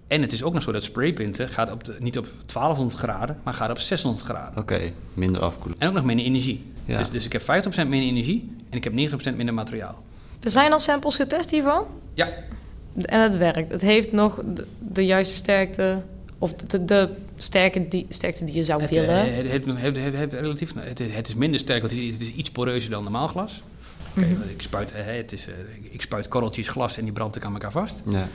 Speaker 2: En het is ook nog zo dat sprayprinten gaat op de, niet op 1200 graden, maar gaat op 600 graden.
Speaker 1: Oké, minder afkoelen.
Speaker 2: En ook nog minder energie.
Speaker 1: Ja.
Speaker 2: Dus, dus ik heb 50% minder energie en ik heb 90% minder materiaal.
Speaker 3: Er zijn al samples getest hiervan
Speaker 2: Ja,
Speaker 3: en het werkt. Het heeft nog de, de juiste sterkte Of de, de sterke die, sterkte die je zou
Speaker 2: Het,
Speaker 3: willen.
Speaker 2: eh, het, het, het, het- het- relatief, het, het is minder sterk, want het is, het is iets poreuzer dan normaal glas. Oké,
Speaker 3: Mhm.
Speaker 2: want ik, spuit, eh, het is, eh, ik spuit korreltjes glas en die brand ik aan elkaar vast.
Speaker 1: Ja.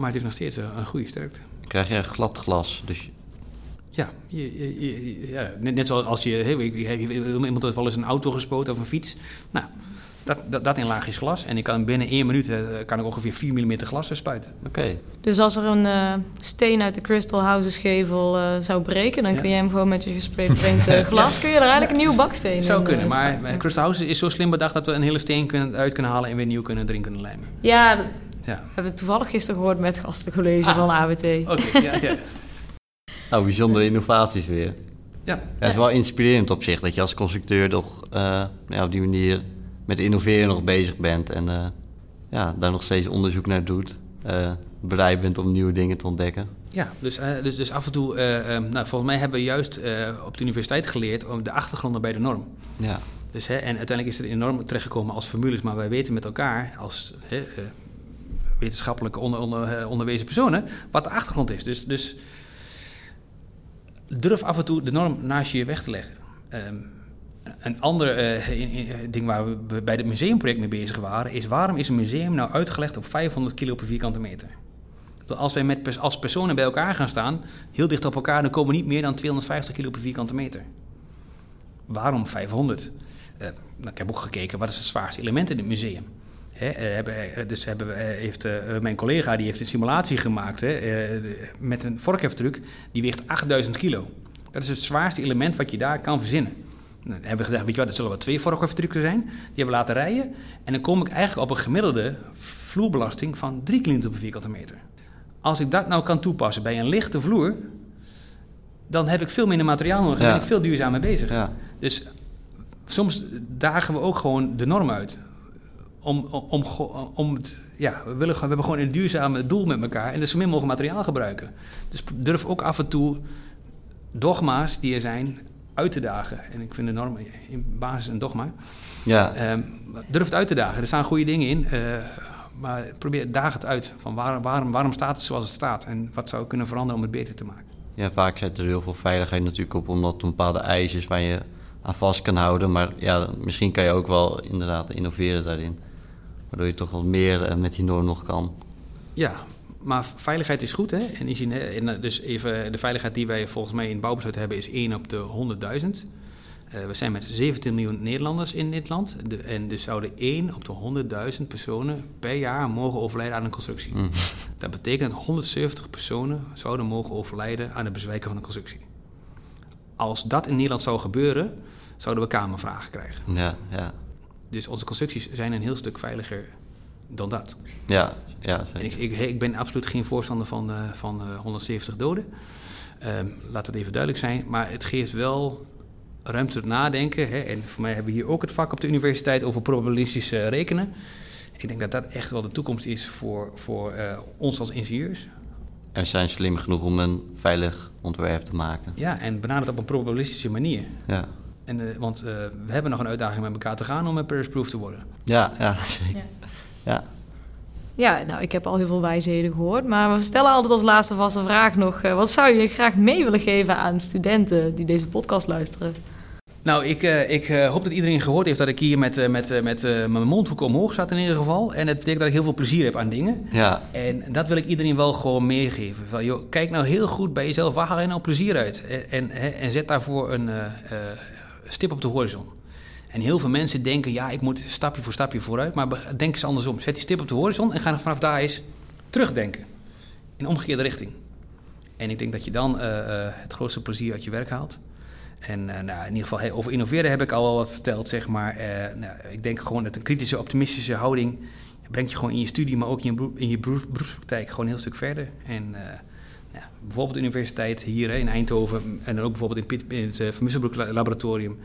Speaker 2: Maar het heeft nog steeds een, een goede sterkte.
Speaker 1: Dan krijg je een glad glas. Dus
Speaker 2: Ja, je, je- je- ja net, net zoals als je, iemand heeft wel eens een auto gespoten of een fiets. Nou, dat, dat, dat in laagjes glas. En ik kan binnen één minuut eh, kan ik ongeveer 4 mm glas eh, spuiten.
Speaker 1: Oké.
Speaker 3: Dus als er een eh, steen uit de Crystal Houses gevel eh, zou breken, dan
Speaker 2: Ja.
Speaker 3: kun je hem gewoon met je gespraypaint eh, glas, kun je er eigenlijk een nieuwe baksteen in
Speaker 2: zou
Speaker 3: eh,
Speaker 2: kunnen, maar eh, Crystal House is zo slim bedacht dat we een hele steen kunnen, uit kunnen halen en weer nieuw kunnen erin kunnen lijmen.
Speaker 3: Ja, dat
Speaker 2: Ja,
Speaker 3: hebben we toevallig gisteren gehoord met gastencollege
Speaker 2: Ah.
Speaker 3: van AWT.
Speaker 2: oké. ja, ja.
Speaker 1: Nou, bijzondere innovaties weer.
Speaker 2: ja.
Speaker 1: Ja, het is wel inspirerend op zich dat je als constructeur toch eh, ja, op die manier met innoveren nog bezig bent en eh, ja, daar nog steeds onderzoek naar doet. eh, bereid bent om nieuwe dingen te ontdekken.
Speaker 2: Ja, dus, dus, dus af en toe, nou, volgens mij hebben we juist eh, op de universiteit geleerd om de achtergronden bij de norm.
Speaker 1: Ja,
Speaker 2: Dus, hè, en uiteindelijk is er enorm terechtgekomen als formules, maar wij weten met elkaar als hè, wetenschappelijke onder, eh, onderwezen personen wat de achtergrond is. Dus, dus durf af en toe de norm naast je weg te leggen. Ehm, een ander eh, eh, ding waar we bij het museumproject mee bezig waren, is waarom is een museum nou uitgelegd op 500 kilo per vierkante meter? Als wij met, als personen bij elkaar gaan staan, heel dicht op elkaar, dan komen niet meer dan 250 kilo per vierkante meter. Waarom 500? Eh, nou, ik heb ook gekeken, wat is het zwaarste element in het museum? Eh, hebben, eh, dus hebben, we- eh, heeft mijn collega die heeft een simulatie gemaakt hè, met een vorkheftruck, die weegt 8000 kilo. Dat is het zwaarste element wat je daar kan verzinnen. Nou, dan hebben we gedacht, weet je wat, dat zullen wel twee vorkheftrucken zijn. Die hebben we laten rijden. En dan kom ik eigenlijk op een gemiddelde vloerbelasting van 3 kilo per vierkante meter. Als ik dat nou kan toepassen bij een lichte vloer, dan heb ik veel minder materiaal nodig en
Speaker 1: Ja.
Speaker 2: ben ik veel duurzamer bezig.
Speaker 1: ja.
Speaker 2: Dus soms dagen we ook gewoon de norm uit. Om, om, om, go- om het, ja, we, willen, gewoon- we hebben gewoon een duurzame doel met elkaar en dus zo min mogelijk materiaal gebruiken. Dus durf ook af en toe dogma's die er zijn uit te dagen. En ik vind de norm in basis een dogma.
Speaker 1: ja.
Speaker 2: Ehm, durf het uit te dagen. Er staan goede dingen in. eh, maar probeer daag het uit. Van waar, waarom, waarom staat het zoals het staat? En wat zou ik kunnen veranderen om het beter te maken?
Speaker 1: Ja, vaak zit er heel veel veiligheid natuurlijk op, omdat er een bepaalde eis is waar je aan vast kan houden. Maar ja, misschien kan je ook wel inderdaad innoveren daarin. Waardoor je toch wat meer eh, met die norm nog kan.
Speaker 2: Ja, maar veiligheid is goed. Hè? En, zien, hè, en eh, dus even de veiligheid die wij volgens mij in bouwbesluit hebben is 1 op de 100.000. Eh, we zijn met 17 miljoen Nederlanders in dit land. De, en dus zouden 1 op de 100.000 personen per jaar mogen overlijden aan een constructie.
Speaker 1: Mhm.
Speaker 2: Dat betekent dat 170 personen zouden mogen overlijden aan het bezwijken van een constructie. Als dat in Nederland zou gebeuren, zouden we kamervragen krijgen.
Speaker 1: Ja, ja.
Speaker 2: Dus onze constructies zijn een heel stuk veiliger dan dat.
Speaker 1: Ja, ja,
Speaker 2: En ik, ik, ik ben absoluut geen voorstander van, eh, van eh, 170 doden. Ehm, laat het even duidelijk zijn. Maar het geeft wel ruimte tot nadenken. Hè? En voor mij hebben we hier ook het vak op de universiteit over probabilistisch eh, rekenen. Ik denk dat dat echt wel de toekomst is voor, voor eh, ons als ingenieurs.
Speaker 1: En zijn slim genoeg om een veilig ontwerp te maken.
Speaker 2: Ja, en benader het op een probabilistische manier.
Speaker 1: Ja,
Speaker 2: En, eh, want eh, we hebben nog een uitdaging met elkaar te gaan om een Paris-proof te worden.
Speaker 1: ja, ja zeker.
Speaker 3: Ja.
Speaker 1: Ja.
Speaker 3: Ja, nou, ik heb al heel veel wijsheden gehoord. Maar we stellen altijd als laatste vaste vraag nog... eh, wat zou je graag mee willen geven aan studenten die deze podcast luisteren?
Speaker 2: Nou, ik, eh, ik eh, hoop dat iedereen gehoord heeft dat ik hier met, eh, met, eh, met eh, mijn mondhoek omhoog zat in ieder geval. En het betekent dat ik heel veel plezier heb aan dingen.
Speaker 1: Ja,
Speaker 2: En dat wil ik iedereen wel gewoon meegeven. Van, joh, kijk nou heel goed bij jezelf, waar haal je nou plezier uit? En, en, hè, en zet daarvoor een eh, eh, stip op de horizon. En heel veel mensen denken, ja, ik moet stapje voor stapje vooruit. Maar denk eens andersom. Zet die stip op de horizon en ga vanaf daar eens terugdenken. In omgekeerde richting. En ik denk dat je dan eh, eh, het grootste plezier uit je werk haalt. En eh, nou, in ieder geval over innoveren heb ik al wel wat verteld, zeg maar. Nou, ik denk gewoon dat een kritische, optimistische houding brengt je gewoon in je studie, maar ook in je, in je beroep- beroepspraktijk gewoon een heel stuk verder. En nou, bijvoorbeeld de universiteit hier in Eindhoven en dan ook bijvoorbeeld in, Piet, in het uh, Van Musselbroek La- laboratorium.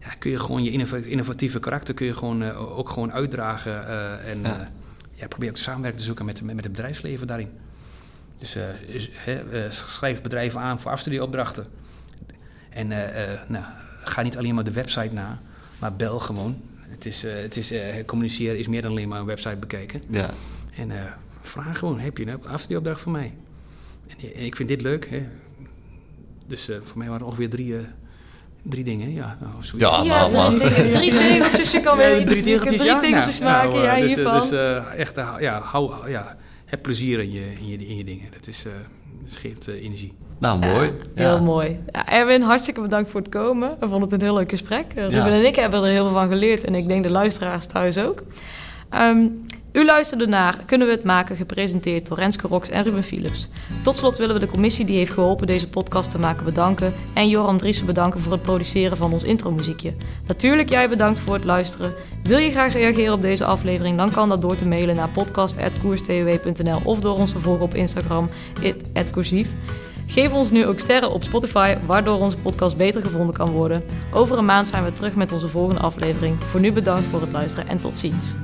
Speaker 2: Ja, kun je gewoon je innova- innovatieve karakter kun je gewoon, eh, ook gewoon uitdragen. eh, en
Speaker 1: Ja.
Speaker 2: ja. ja, probeer ook samenwerking te zoeken met, met, het bedrijfsleven daarin. Dus eh, is- eh, schrijf bedrijven aan voor afstudieopdrachten. En eh, eh, nou, ga niet alleen maar de website na, maar bel gewoon. Het is, eh, het is, eh, communiceren is meer dan alleen maar een website bekijken.
Speaker 1: ja.
Speaker 2: En eh, vraag gewoon, heb je een afstudieopdracht voor mij? En, en ik vind dit leuk. Hè. Dus eh, voor mij waren er ongeveer drie, eh, drie dingen. Ja, nou, zoiets.
Speaker 1: Ja,
Speaker 3: Ja, drie,
Speaker 1: man.
Speaker 3: dingen, drie tegeltjes. Je kan weer
Speaker 2: Ja, drie tegeltjes,
Speaker 3: drie
Speaker 2: ja?
Speaker 3: tegeltjes
Speaker 2: Nou,
Speaker 3: maken.
Speaker 2: nou,
Speaker 3: ja,
Speaker 2: dus, eh. Dus eh, echt, ja, hou, ja, heb plezier in je, in je, in je dingen. Dat, is, eh, dat geeft energie.
Speaker 1: Nou, mooi.
Speaker 3: Ja,
Speaker 1: Ja.
Speaker 3: Heel mooi. Ja, Erwin, hartstikke bedankt voor het komen. We vonden het een heel leuk gesprek. Ruben
Speaker 1: Ja.
Speaker 3: en ik hebben er heel veel van geleerd. En ik denk de luisteraars thuis ook. Ehm, u luisterde naar Kunnen we het maken? Gepresenteerd door Renske Rox en Ruben Philips. Tot slot willen we de commissie die heeft geholpen deze podcast te maken bedanken. En Joram Driessen bedanken voor het produceren van ons intromuziekje. Natuurlijk jij bedankt voor het luisteren. Wil je graag reageren op deze aflevering? Dan kan dat door te mailen naar podcast.koerstw.nl of door ons te volgen op Instagram, @koersief. Geef ons nu ook sterren op Spotify, waardoor onze podcast beter gevonden kan worden. Over een maand zijn we terug met onze volgende aflevering. Voor nu bedankt voor het luisteren en tot ziens.